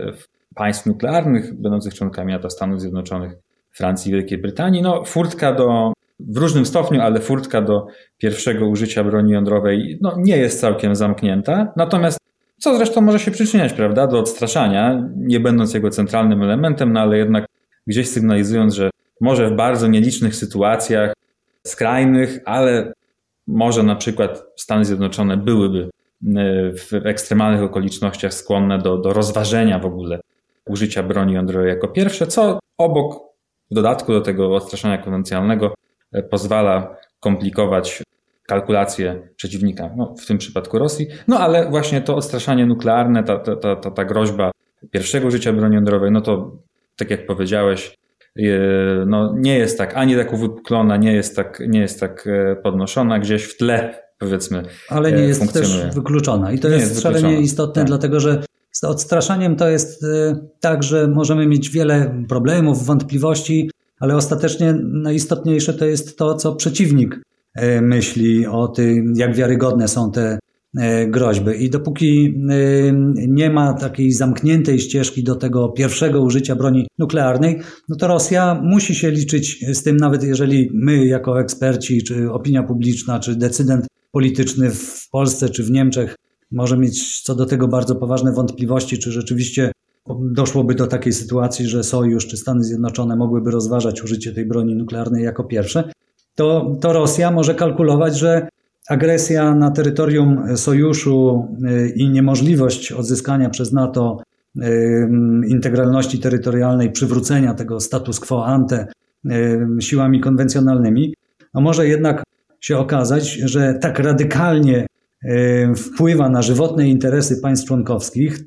państw nuklearnych będących członkami NATO, Stanów Zjednoczonych, Francji i Wielkiej Brytanii, no furtka do w różnym stopniu, ale furtka do pierwszego użycia broni jądrowej no, nie jest całkiem zamknięta. Natomiast co zresztą może się przyczyniać, prawda, do odstraszania, nie będąc jego centralnym elementem, no ale jednak gdzieś sygnalizując, że może w bardzo nielicznych sytuacjach skrajnych, ale może na przykład Stany Zjednoczone byłyby w ekstremalnych okolicznościach skłonne do, do rozważenia w ogóle użycia broni jądrowej jako pierwsze, co obok, w dodatku do tego odstraszania konwencjonalnego, E, pozwala komplikować kalkulacje przeciwnika, no, w tym przypadku Rosji. No ale właśnie to odstraszanie nuklearne, ta, ta, ta, ta groźba pierwszego życia broni jądrowej, no to tak jak powiedziałeś, no, nie jest tak ani tak uwypuklona, nie jest tak, nie jest tak e, podnoszona, gdzieś w tle powiedzmy Ale nie jest też wykluczona i to jest, jest szalenie istotne, tak. dlatego że z odstraszaniem to jest e, tak, że możemy mieć wiele problemów, wątpliwości, ale ostatecznie najistotniejsze to jest to, co przeciwnik e, myśli o tym, jak wiarygodne są te e, groźby. I dopóki e, nie ma takiej zamkniętej ścieżki do tego pierwszego użycia broni nuklearnej, no to Rosja musi się liczyć z tym, nawet jeżeli my, jako eksperci, czy opinia publiczna, czy decydent polityczny w Polsce czy w Niemczech, może mieć co do tego bardzo poważne wątpliwości, czy rzeczywiście doszłoby do takiej sytuacji, że Sojusz czy Stany Zjednoczone mogłyby rozważać użycie tej broni nuklearnej jako pierwsze, to, to Rosja może kalkulować, że agresja na terytorium Sojuszu y, i niemożliwość odzyskania przez NATO integralności terytorialnej, przywrócenia tego status quo ante siłami konwencjonalnymi, a może jednak się okazać, że tak radykalnie wpływa na żywotne interesy państw członkowskich,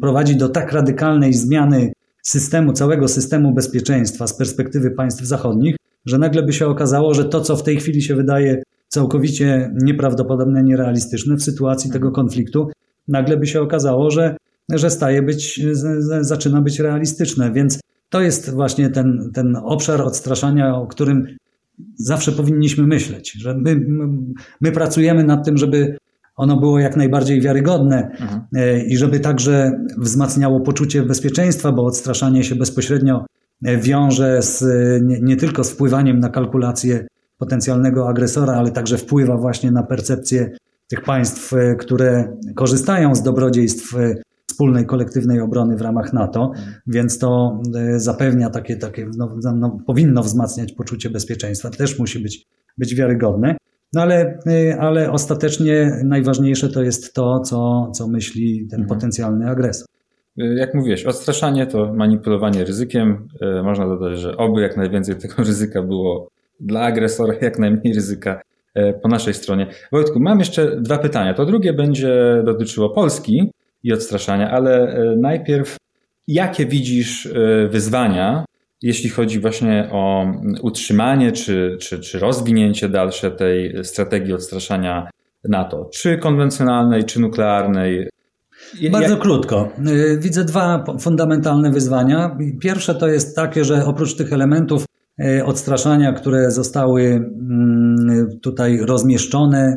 prowadzi do tak radykalnej zmiany systemu, całego systemu bezpieczeństwa z perspektywy państw zachodnich, że nagle by się okazało, że to, co w tej chwili się wydaje całkowicie nieprawdopodobne, nierealistyczne w sytuacji tego konfliktu, nagle by się okazało, że, że staje być, zaczyna być realistyczne. Więc to jest właśnie ten, ten obszar odstraszania, o którym zawsze powinniśmy myśleć, że my, my pracujemy nad tym, żeby ono było jak najbardziej wiarygodne mhm. E, i żeby także wzmacniało poczucie bezpieczeństwa, bo odstraszanie się bezpośrednio e, wiąże z, nie, nie, tylko z wpływaniem na kalkulację potencjalnego agresora, ale także wpływa właśnie na percepcję tych państw, e, które korzystają z dobrodziejstw wspólnej kolektywnej obrony w ramach NATO, więc to zapewnia takie, takie no, no, powinno wzmacniać poczucie bezpieczeństwa, też musi być, być wiarygodne. No ale, y, ale ostatecznie najważniejsze to jest to, co, co myśli ten mhm. potencjalny agresor. Y, jak mówiłeś, odstraszanie to manipulowanie ryzykiem. Można dodać, że oby jak najwięcej tego *laughs* ryzyka było dla agresora, jak najmniej ryzyka po naszej stronie. Wojtku, mam jeszcze dwa pytania. To drugie będzie dotyczyło Polski i odstraszania, ale najpierw jakie widzisz wyzwania jeśli chodzi właśnie o utrzymanie czy, czy, czy rozwinięcie dalsze tej strategii odstraszania NATO, czy konwencjonalnej, czy nuklearnej. Bardzo Jak... krótko. Y, widzę dwa fundamentalne wyzwania. Pierwsze to jest takie, że oprócz tych elementów odstraszania, które zostały mm, tutaj rozmieszczone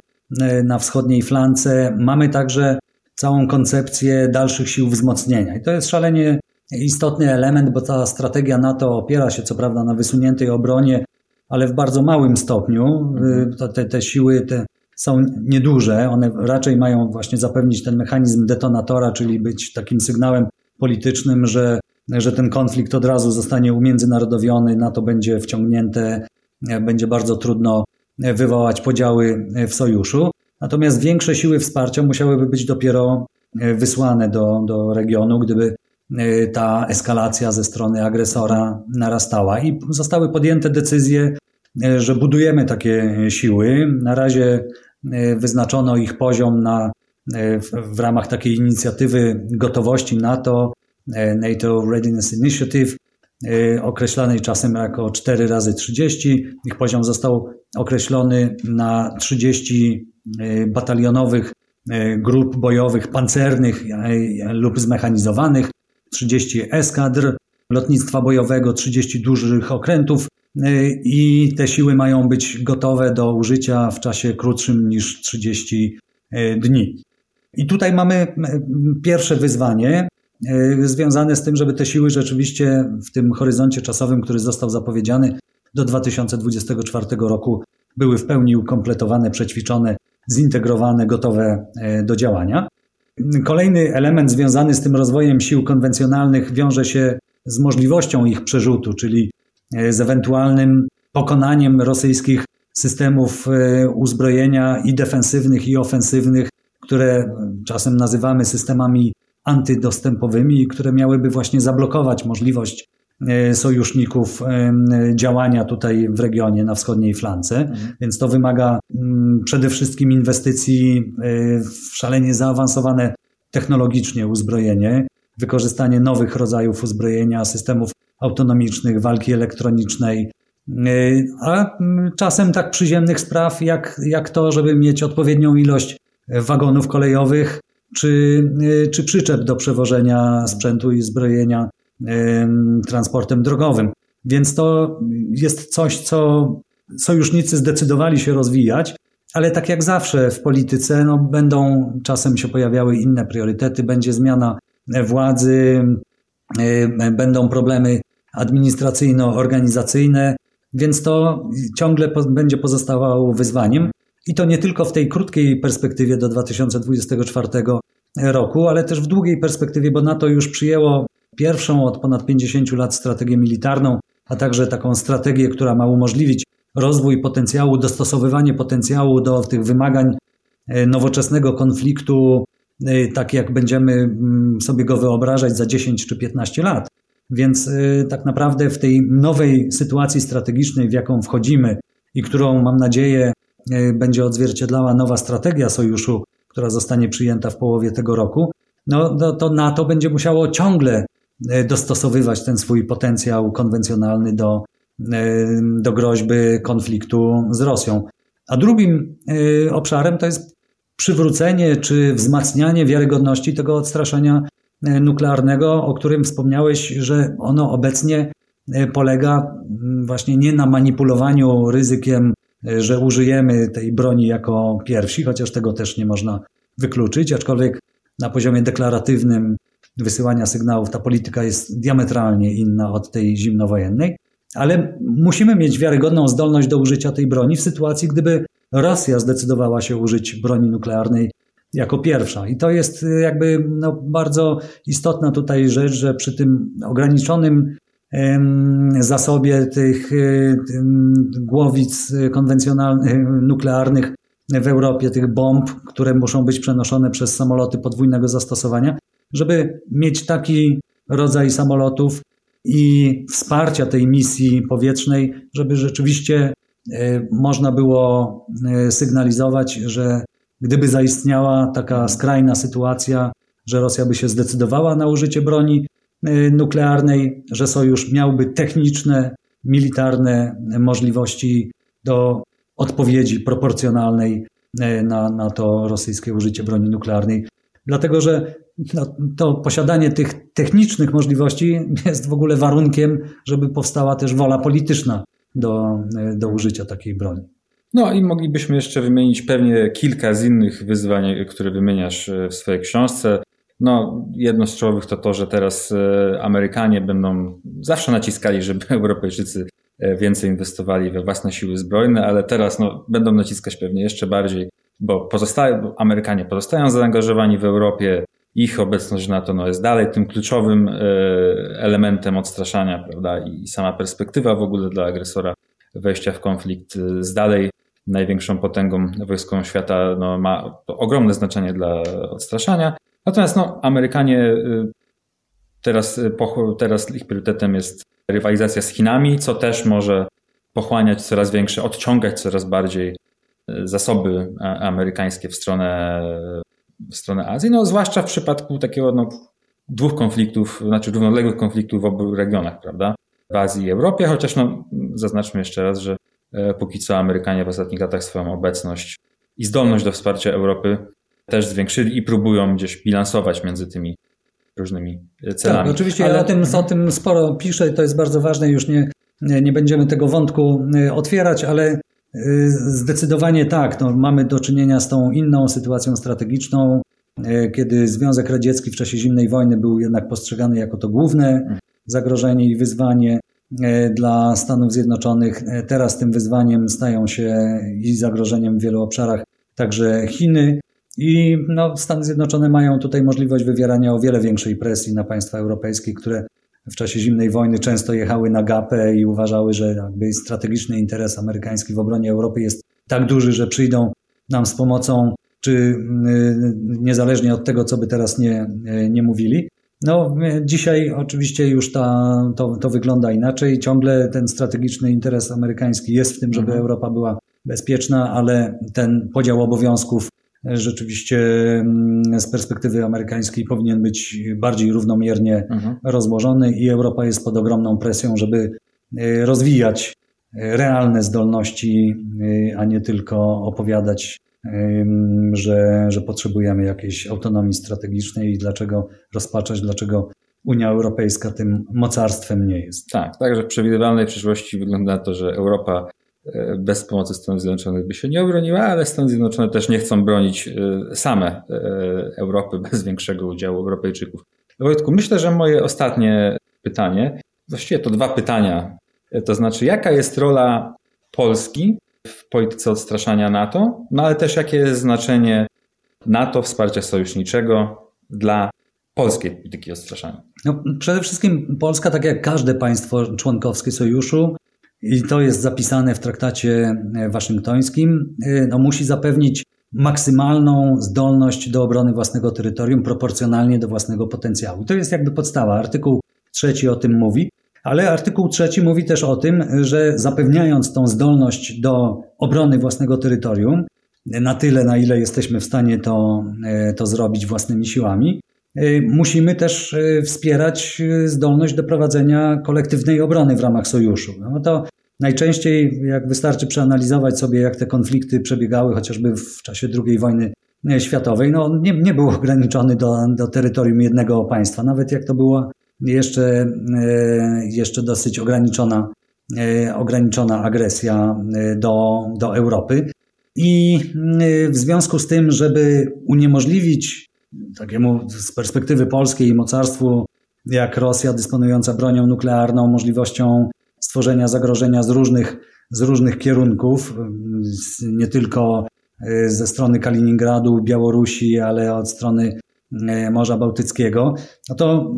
na wschodniej flance, mamy także całą koncepcję dalszych sił wzmocnienia. I to jest szalenie istotny element, bo ta strategia NATO opiera się co prawda na wysuniętej obronie, ale w bardzo małym stopniu. Y, te, te siły te są nieduże, one raczej mają właśnie zapewnić ten mechanizm detonatora, czyli być takim sygnałem politycznym, że, że ten konflikt od razu zostanie umiędzynarodowiony, NATO będzie wciągnięte, będzie bardzo trudno wywołać podziały w sojuszu. Natomiast większe siły wsparcia musiałyby być dopiero wysłane do, do regionu, gdyby Y, ta eskalacja ze strony agresora narastała i zostały podjęte decyzje, y, że budujemy takie siły. Na razie wyznaczono ich poziom na, w, w ramach takiej inicjatywy gotowości NATO, NATO Readiness Initiative, określanej czasem jako 4 razy 30. Ich poziom został określony na 30 batalionowych grup bojowych pancernych lub zmechanizowanych 30 eskadr lotnictwa bojowego, 30 dużych okrętów i te siły mają być gotowe do użycia w czasie krótszym niż 30 y, dni. I tutaj mamy pierwsze wyzwanie związane z tym, żeby te siły rzeczywiście w tym horyzoncie czasowym, który został zapowiedziany do 2024 roku, były w pełni ukompletowane, przećwiczone, zintegrowane, gotowe do działania. Kolejny element związany z tym rozwojem sił konwencjonalnych wiąże się z możliwością ich przerzutu, czyli e, z ewentualnym pokonaniem rosyjskich systemów e, uzbrojenia i defensywnych, i ofensywnych, które czasem nazywamy systemami antydostępowymi, które miałyby właśnie zablokować możliwość E, sojuszników e, działania tutaj w regionie na wschodniej flance, mhm. więc to wymaga mm, przede wszystkim inwestycji e, w szalenie zaawansowane technologicznie uzbrojenie, wykorzystanie nowych rodzajów uzbrojenia, systemów autonomicznych, walki elektronicznej, a mm, czasem tak przyziemnych spraw, jak, jak to, żeby mieć odpowiednią ilość wagonów kolejowych czy, czy przyczep do przewożenia sprzętu i zbrojenia transportem drogowym. Więc to jest coś, co sojusznicy zdecydowali się rozwijać, ale tak jak zawsze w polityce, no, będą czasem się pojawiały inne priorytety, będzie zmiana władzy, będą problemy administracyjno-organizacyjne, więc to ciągle będzie pozostawało wyzwaniem. I to nie tylko w tej krótkiej perspektywie do 2024 roku, ale też w długiej perspektywie, bo NATO już przyjęło pierwszą od ponad 50 lat strategię militarną, a także taką strategię, która ma umożliwić rozwój potencjału, dostosowywanie potencjału do tych wymagań e, nowoczesnego konfliktu tak jak będziemy mm, sobie go wyobrażać za 10 czy 15 lat. Więc tak naprawdę w tej nowej sytuacji strategicznej, w jaką wchodzimy i którą mam nadzieję będzie odzwierciedlała nowa strategia sojuszu, która zostanie przyjęta w połowie tego roku, no, no to NATO będzie musiało ciągle dostosowywać ten swój potencjał konwencjonalny do, do groźby konfliktu z Rosją. A drugim obszarem to jest przywrócenie czy wzmacnianie wiarygodności tego odstraszania e, nuklearnego, o którym wspomniałeś, że ono obecnie e, polega właśnie nie na manipulowaniu ryzykiem, e, że użyjemy tej broni jako pierwsi, chociaż tego też nie można wykluczyć, aczkolwiek na poziomie deklaratywnym wysyłania sygnałów ta polityka jest diametralnie inna od tej zimnowojennej, ale musimy mieć wiarygodną zdolność do użycia tej broni w sytuacji, gdyby Rosja zdecydowała się użyć broni nuklearnej jako pierwsza. I to jest y, jakby no, bardzo istotna tutaj rzecz, że przy tym ograniczonym zasobie tych y, głowic konwencjonalnych, nuklearnych w Europie, tych bomb, które muszą być przenoszone przez samoloty podwójnego zastosowania, żeby mieć taki rodzaj samolotów i wsparcia tej misji powietrznej, żeby rzeczywiście E, można było e, sygnalizować, że gdyby zaistniała taka skrajna sytuacja, że Rosja by się zdecydowała na użycie broni e, nuklearnej, że sojusz miałby techniczne, militarne możliwości do odpowiedzi proporcjonalnej na, na to rosyjskie użycie broni nuklearnej. Dlatego, że no, to posiadanie tych technicznych możliwości jest w ogóle warunkiem, żeby powstała też wola polityczna do, do użycia takiej broni. No i moglibyśmy jeszcze wymienić pewnie kilka z innych wyzwań, które wymieniasz e, w swojej książce. No, jedno z czołowych to to, że teraz e, Amerykanie będą zawsze naciskali, żeby *laughs* Europejczycy e, więcej inwestowali we własne siły zbrojne, ale teraz no, będą naciskać pewnie jeszcze bardziej, bo pozostają, Amerykanie pozostają zaangażowani w Europie, ich obecność na to no, jest dalej tym kluczowym e, elementem odstraszania, prawda? I sama perspektywa w ogóle dla agresora wejścia w konflikt e, z dalej największą potęgą wojskową świata no, ma ogromne znaczenie dla odstraszania. Natomiast no, Amerykanie e, teraz, teraz ich priorytetem jest rywalizacja z Chinami, co też może pochłaniać coraz większe, odciągać coraz bardziej zasoby amerykańskie w stronę w stronę Azji, no zwłaszcza w przypadku takiego no, dwóch konfliktów, znaczy równoległych konfliktów w obu regionach, prawda? W Azji i Europie, chociaż no, zaznaczmy jeszcze raz, że e, póki co Amerykanie w ostatnich latach swoją obecność i zdolność do wsparcia Europy też zwiększyli i próbują gdzieś bilansować między tymi różnymi celami. Tak, oczywiście Ale... ja o tym, o tym sporo piszę i to jest bardzo ważne, już nie, nie będziemy tego wątku e, otwierać, ale zdecydowanie tak. No, mamy do czynienia z tą inną sytuacją strategiczną, y, kiedy Związek Radziecki w czasie zimnej wojny był jednak postrzegany jako to główne zagrożenie i wyzwanie y, dla Stanów Zjednoczonych. Teraz tym wyzwaniem stają się i zagrożeniem w wielu obszarach także Chiny. I no, Stany Zjednoczone mają tutaj możliwość wywierania o wiele większej presji na państwa europejskie, które w czasie zimnej wojny często jechały na gapę i uważały, że jakby strategiczny interes amerykański w obronie Europy jest tak duży, że przyjdą nam z pomocą, czy y, niezależnie od tego, co by teraz nie, nie mówili. No, dzisiaj oczywiście już ta, to, to wygląda inaczej. Ciągle ten strategiczny interes amerykański jest w tym, żeby mhm. Europa była bezpieczna, ale ten podział obowiązków rzeczywiście mm, z perspektywy amerykańskiej powinien być bardziej równomiernie mhm. rozłożony i Europa jest pod ogromną presją, żeby e, rozwijać e, realne zdolności, e, a nie tylko opowiadać, że, że potrzebujemy jakiejś autonomii strategicznej i dlaczego rozpaczać, dlaczego Unia Europejska tym mocarstwem nie jest. Tak, także w przewidywalnej przyszłości wygląda to, że Europa bez pomocy Stanów Zjednoczonych by się nie obroniła, ale Stany Zjednoczone też nie chcą bronić e, same e, Europy bez większego udziału Europejczyków. Wojtku, myślę, że moje ostatnie pytanie, właściwie to dwa pytania, to znaczy jaka jest rola Polski w polityce odstraszania NATO, no ale też jakie jest znaczenie NATO, wsparcia sojuszniczego dla polskiej polityki odstraszania? No, przede wszystkim Polska, tak jak każde państwo członkowskie sojuszu, i to jest zapisane w traktacie e, waszyngtońskim, e, no, musi zapewnić maksymalną zdolność do obrony własnego terytorium proporcjonalnie do własnego potencjału. To jest jakby podstawa. Artykuł trzeci o tym mówi. Ale artykuł trzeci mówi też o tym, że zapewniając tą zdolność do obrony własnego terytorium, na tyle, na ile jesteśmy w stanie to, e, to zrobić własnymi siłami, musimy też e, wspierać zdolność do prowadzenia kolektywnej obrony w ramach sojuszu. No to najczęściej, jak wystarczy przeanalizować sobie, jak te konflikty przebiegały, chociażby w czasie II wojny światowej, no nie, nie był ograniczony do, do terytorium jednego państwa. Nawet jak to była jeszcze, jeszcze dosyć ograniczona, ograniczona agresja do, do Europy. I y, w związku z tym, żeby uniemożliwić takiemu z perspektywy polskiej mocarstwu jak Rosja dysponująca bronią nuklearną, możliwością stworzenia zagrożenia z różnych, z różnych kierunków, nie tylko y, ze strony Kaliningradu, Białorusi, ale od strony y, Morza Bałtyckiego, no to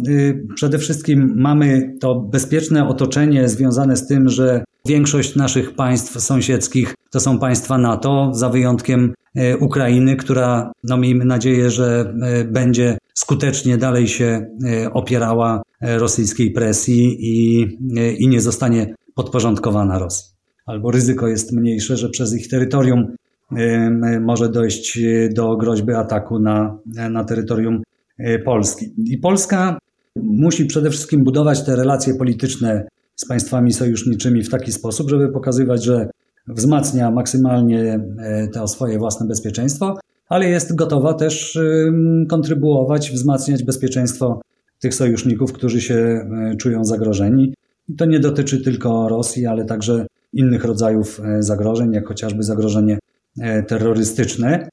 przede wszystkim mamy to bezpieczne otoczenie związane z tym, że większość naszych państw sąsiedzkich to są państwa NATO, za wyjątkiem e, Ukrainy, która, no miejmy nadzieję, że e, będzie skutecznie dalej się e, opierała rosyjskiej presji i, i nie zostanie podporządkowana Rosji. Albo ryzyko jest mniejsze, że przez ich terytorium może dojść do groźby ataku na, na terytorium Polski. I Polska musi przede wszystkim budować te relacje polityczne z państwami sojuszniczymi w taki sposób, żeby pokazywać, że wzmacnia maksymalnie e, to swoje własne bezpieczeństwo, ale jest gotowa też kontrybuować, wzmacniać bezpieczeństwo tych sojuszników, którzy się e, czują zagrożeni. I to nie dotyczy tylko Rosji, ale także innych rodzajów e, zagrożeń, jak chociażby zagrożenie terrorystyczne,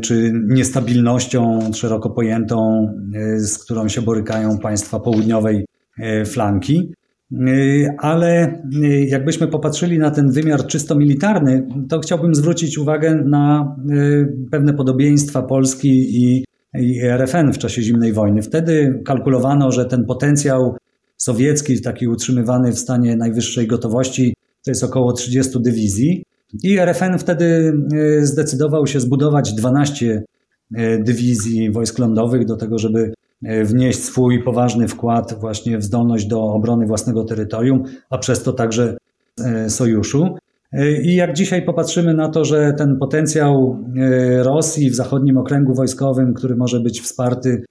czy niestabilnością szeroko pojętą, z którą się borykają państwa południowej flanki. Y, ale y, jakbyśmy popatrzyli na ten wymiar czysto militarny, to chciałbym zwrócić uwagę na y, pewne podobieństwa Polski i, RFN w czasie zimnej wojny. Wtedy kalkulowano, że ten potencjał sowiecki, taki utrzymywany w stanie najwyższej gotowości, to jest około 30 dywizji. I RFN wtedy zdecydował się zbudować 12 dywizji wojsk lądowych do tego, żeby wnieść swój poważny wkład właśnie w zdolność do obrony własnego terytorium, a przez to także e, sojuszu. E, I jak dzisiaj popatrzymy na to, że ten potencjał Rosji w zachodnim okręgu wojskowym, który może być wsparty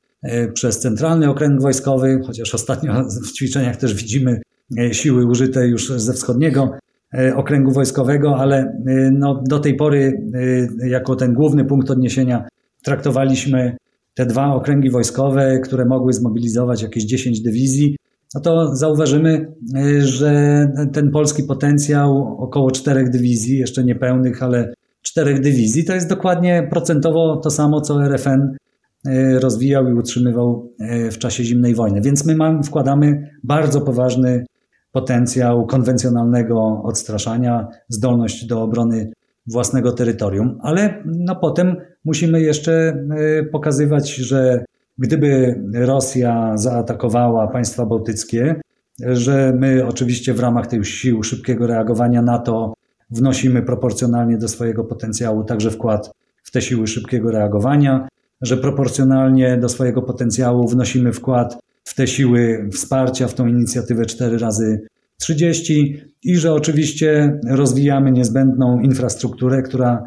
przez centralny okręg wojskowy, chociaż ostatnio w ćwiczeniach też widzimy siły użyte już ze wschodniego okręgu wojskowego, ale no, do tej pory jako ten główny punkt odniesienia traktowaliśmy te dwa okręgi wojskowe, które mogły zmobilizować jakieś 10 dywizji, no to zauważymy, y, że ten polski potencjał około czterech dywizji, jeszcze niepełnych, ale czterech dywizji, to jest dokładnie procentowo to samo, co RFN y, rozwijał i utrzymywał y, w czasie zimnej wojny. Więc my mamy, wkładamy bardzo poważny potencjał konwencjonalnego odstraszania, zdolność do obrony własnego terytorium, ale no potem musimy jeszcze e, pokazywać, że gdyby Rosja zaatakowała państwa bałtyckie, że my oczywiście w ramach tych sił szybkiego reagowania NATO wnosimy proporcjonalnie do swojego potencjału także wkład w te siły szybkiego reagowania, że proporcjonalnie do swojego potencjału wnosimy wkład w te siły wsparcia, w tą inicjatywę 4 razy 30 i że oczywiście rozwijamy niezbędną infrastrukturę, która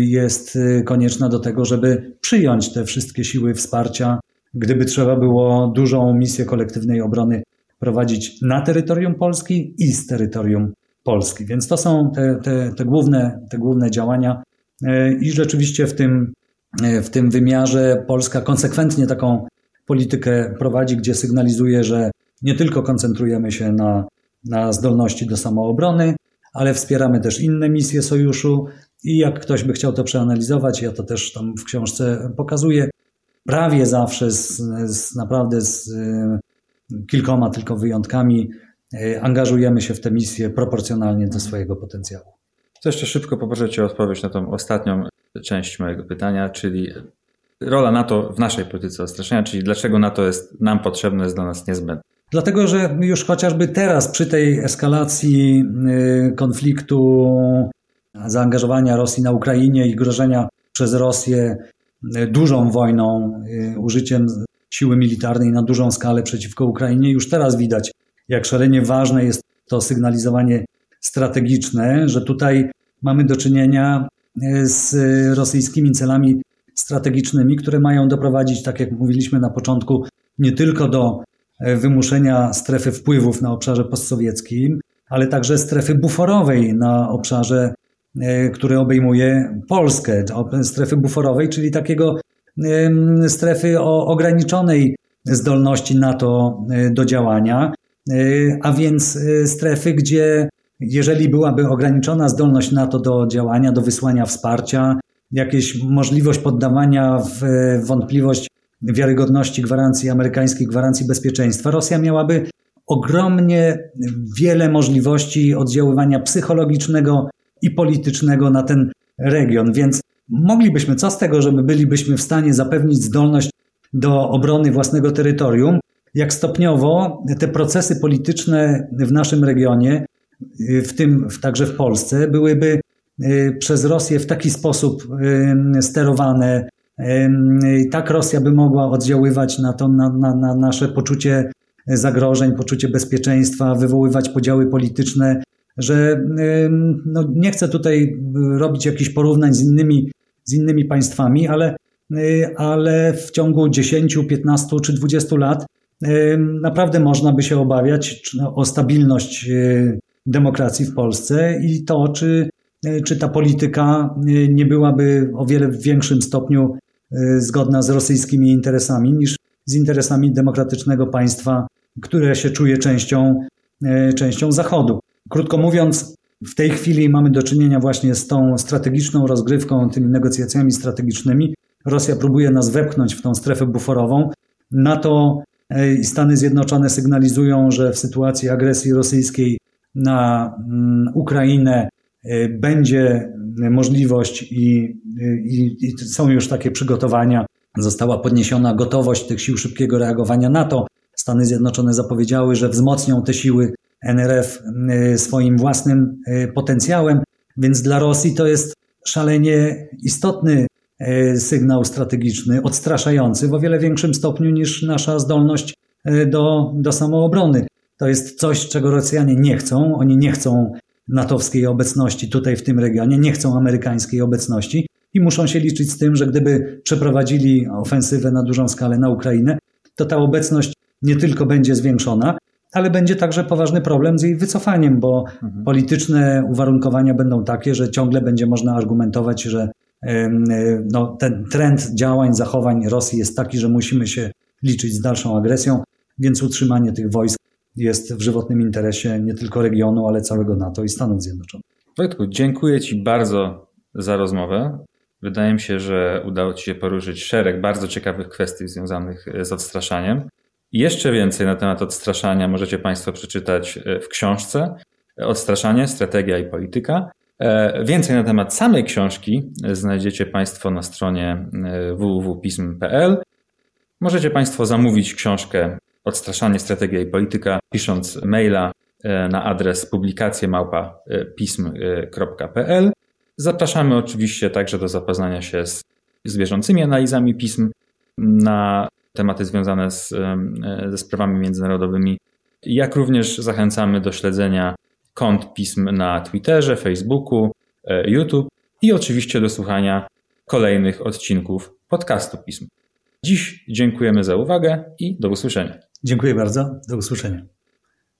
jest konieczna do tego, żeby przyjąć te wszystkie siły wsparcia, gdyby trzeba było dużą misję kolektywnej obrony prowadzić na terytorium Polski i z terytorium Polski. Więc to są te, te, te, główne, te główne działania i rzeczywiście w tym, w tym wymiarze Polska konsekwentnie taką politykę prowadzi, gdzie sygnalizuje, że nie tylko koncentrujemy się na, na zdolności do samoobrony, ale wspieramy też inne misje sojuszu i jak ktoś by chciał to przeanalizować, ja to też tam w książce pokazuję, prawie zawsze z, z naprawdę z y, kilkoma tylko wyjątkami y, angażujemy się w tę misję proporcjonalnie do swojego potencjału. To jeszcze szybko poproszę Cię o odpowiedź na tą ostatnią część mojego pytania, czyli rola NATO w naszej polityce odstraszania, czyli dlaczego NATO jest nam potrzebne, jest dla nas niezbędne. Dlatego, że już chociażby teraz przy tej eskalacji y, konfliktu zaangażowania Rosji na Ukrainie i grożenia przez Rosję dużą wojną, użyciem siły militarnej na dużą skalę przeciwko Ukrainie. Już teraz widać, jak szalenie ważne jest to sygnalizowanie strategiczne, że tutaj mamy do czynienia z rosyjskimi celami strategicznymi, które mają doprowadzić, tak jak mówiliśmy na początku, nie tylko do wymuszenia strefy wpływów na obszarze postsowieckim, ale także strefy buforowej na obszarze, e, który obejmuje Polskę, strefy buforowej, czyli takiego strefy o ograniczonej zdolności NATO e, do działania, a więc strefy, gdzie jeżeli byłaby ograniczona zdolność NATO do działania, do wysłania wsparcia, jakaś możliwość poddawania w wątpliwość wiarygodności gwarancji amerykańskiej, gwarancji bezpieczeństwa, Rosja miałaby ogromnie wiele możliwości oddziaływania psychologicznego i politycznego na ten region. Więc moglibyśmy, co z tego, że my bylibyśmy w stanie zapewnić zdolność do obrony własnego terytorium, jak stopniowo te procesy polityczne w naszym regionie, w tym także w Polsce, byłyby y, przez Rosję w taki sposób sterowane, tak Rosja by mogła oddziaływać na, to, na, na, na nasze poczucie zagrożeń, poczucie bezpieczeństwa, wywoływać podziały polityczne, że no, nie chcę tutaj robić jakichś porównań z innymi, z innymi państwami, ale, ale w ciągu 10, 15 czy 20 lat naprawdę można by się obawiać no, o stabilność e, demokracji w Polsce i to, czy, czy ta polityka nie byłaby o wiele w większym stopniu Y, zgodna z rosyjskimi interesami niż z interesami demokratycznego państwa, które się czuje częścią, częścią Zachodu. Krótko mówiąc, w tej chwili mamy do czynienia właśnie z tą strategiczną rozgrywką, tymi negocjacjami strategicznymi. Rosja próbuje nas wepchnąć w tą strefę buforową. NATO i Stany Zjednoczone sygnalizują, że w sytuacji agresji rosyjskiej na mm, Ukrainę będzie możliwość i, i, i są już takie przygotowania. Została podniesiona gotowość tych sił szybkiego reagowania NATO. Stany Zjednoczone zapowiedziały, że wzmocnią te siły NRF y, swoim własnym y, potencjałem, więc dla Rosji to jest szalenie istotny y, sygnał strategiczny, odstraszający w o wiele większym stopniu niż nasza zdolność do, do samoobrony. To jest coś, czego Rosjanie nie chcą. Oni nie chcą natowskiej obecności tutaj w tym regionie, nie chcą amerykańskiej obecności i muszą się liczyć z tym, że gdyby przeprowadzili ofensywę na dużą skalę na Ukrainę, to ta obecność nie tylko będzie zwiększona, ale będzie także poważny problem z jej wycofaniem, bo mhm. polityczne uwarunkowania będą takie, że ciągle będzie można argumentować, że no, ten trend działań, zachowań Rosji jest taki, że musimy się liczyć z dalszą agresją, więc utrzymanie tych wojsk jest w żywotnym interesie nie tylko regionu, ale całego NATO i Stanów Zjednoczonych. Wojtku, dziękuję Ci bardzo za rozmowę. Wydaje mi się, że udało Ci się poruszyć szereg bardzo ciekawych kwestii związanych z odstraszaniem. Jeszcze więcej na temat odstraszania możecie Państwo przeczytać w książce Odstraszanie, strategia i polityka. E, więcej na temat samej książki znajdziecie Państwo na stronie e, www.pism.pl. Możecie Państwo zamówić książkę Odstraszanie, strategia i polityka, pisząc maila e, na adres publikacje małpa pism.pl. Zapraszamy oczywiście także do zapoznania się z, z bieżącymi analizami pism na tematy związane z, e, ze sprawami międzynarodowymi, jak również zachęcamy do śledzenia kont pism na Twitterze, Facebooku, e, YouTube i oczywiście do słuchania kolejnych odcinków podcastu pism. Dziś dziękujemy za uwagę i do usłyszenia. Dziękuję bardzo. Do usłyszenia.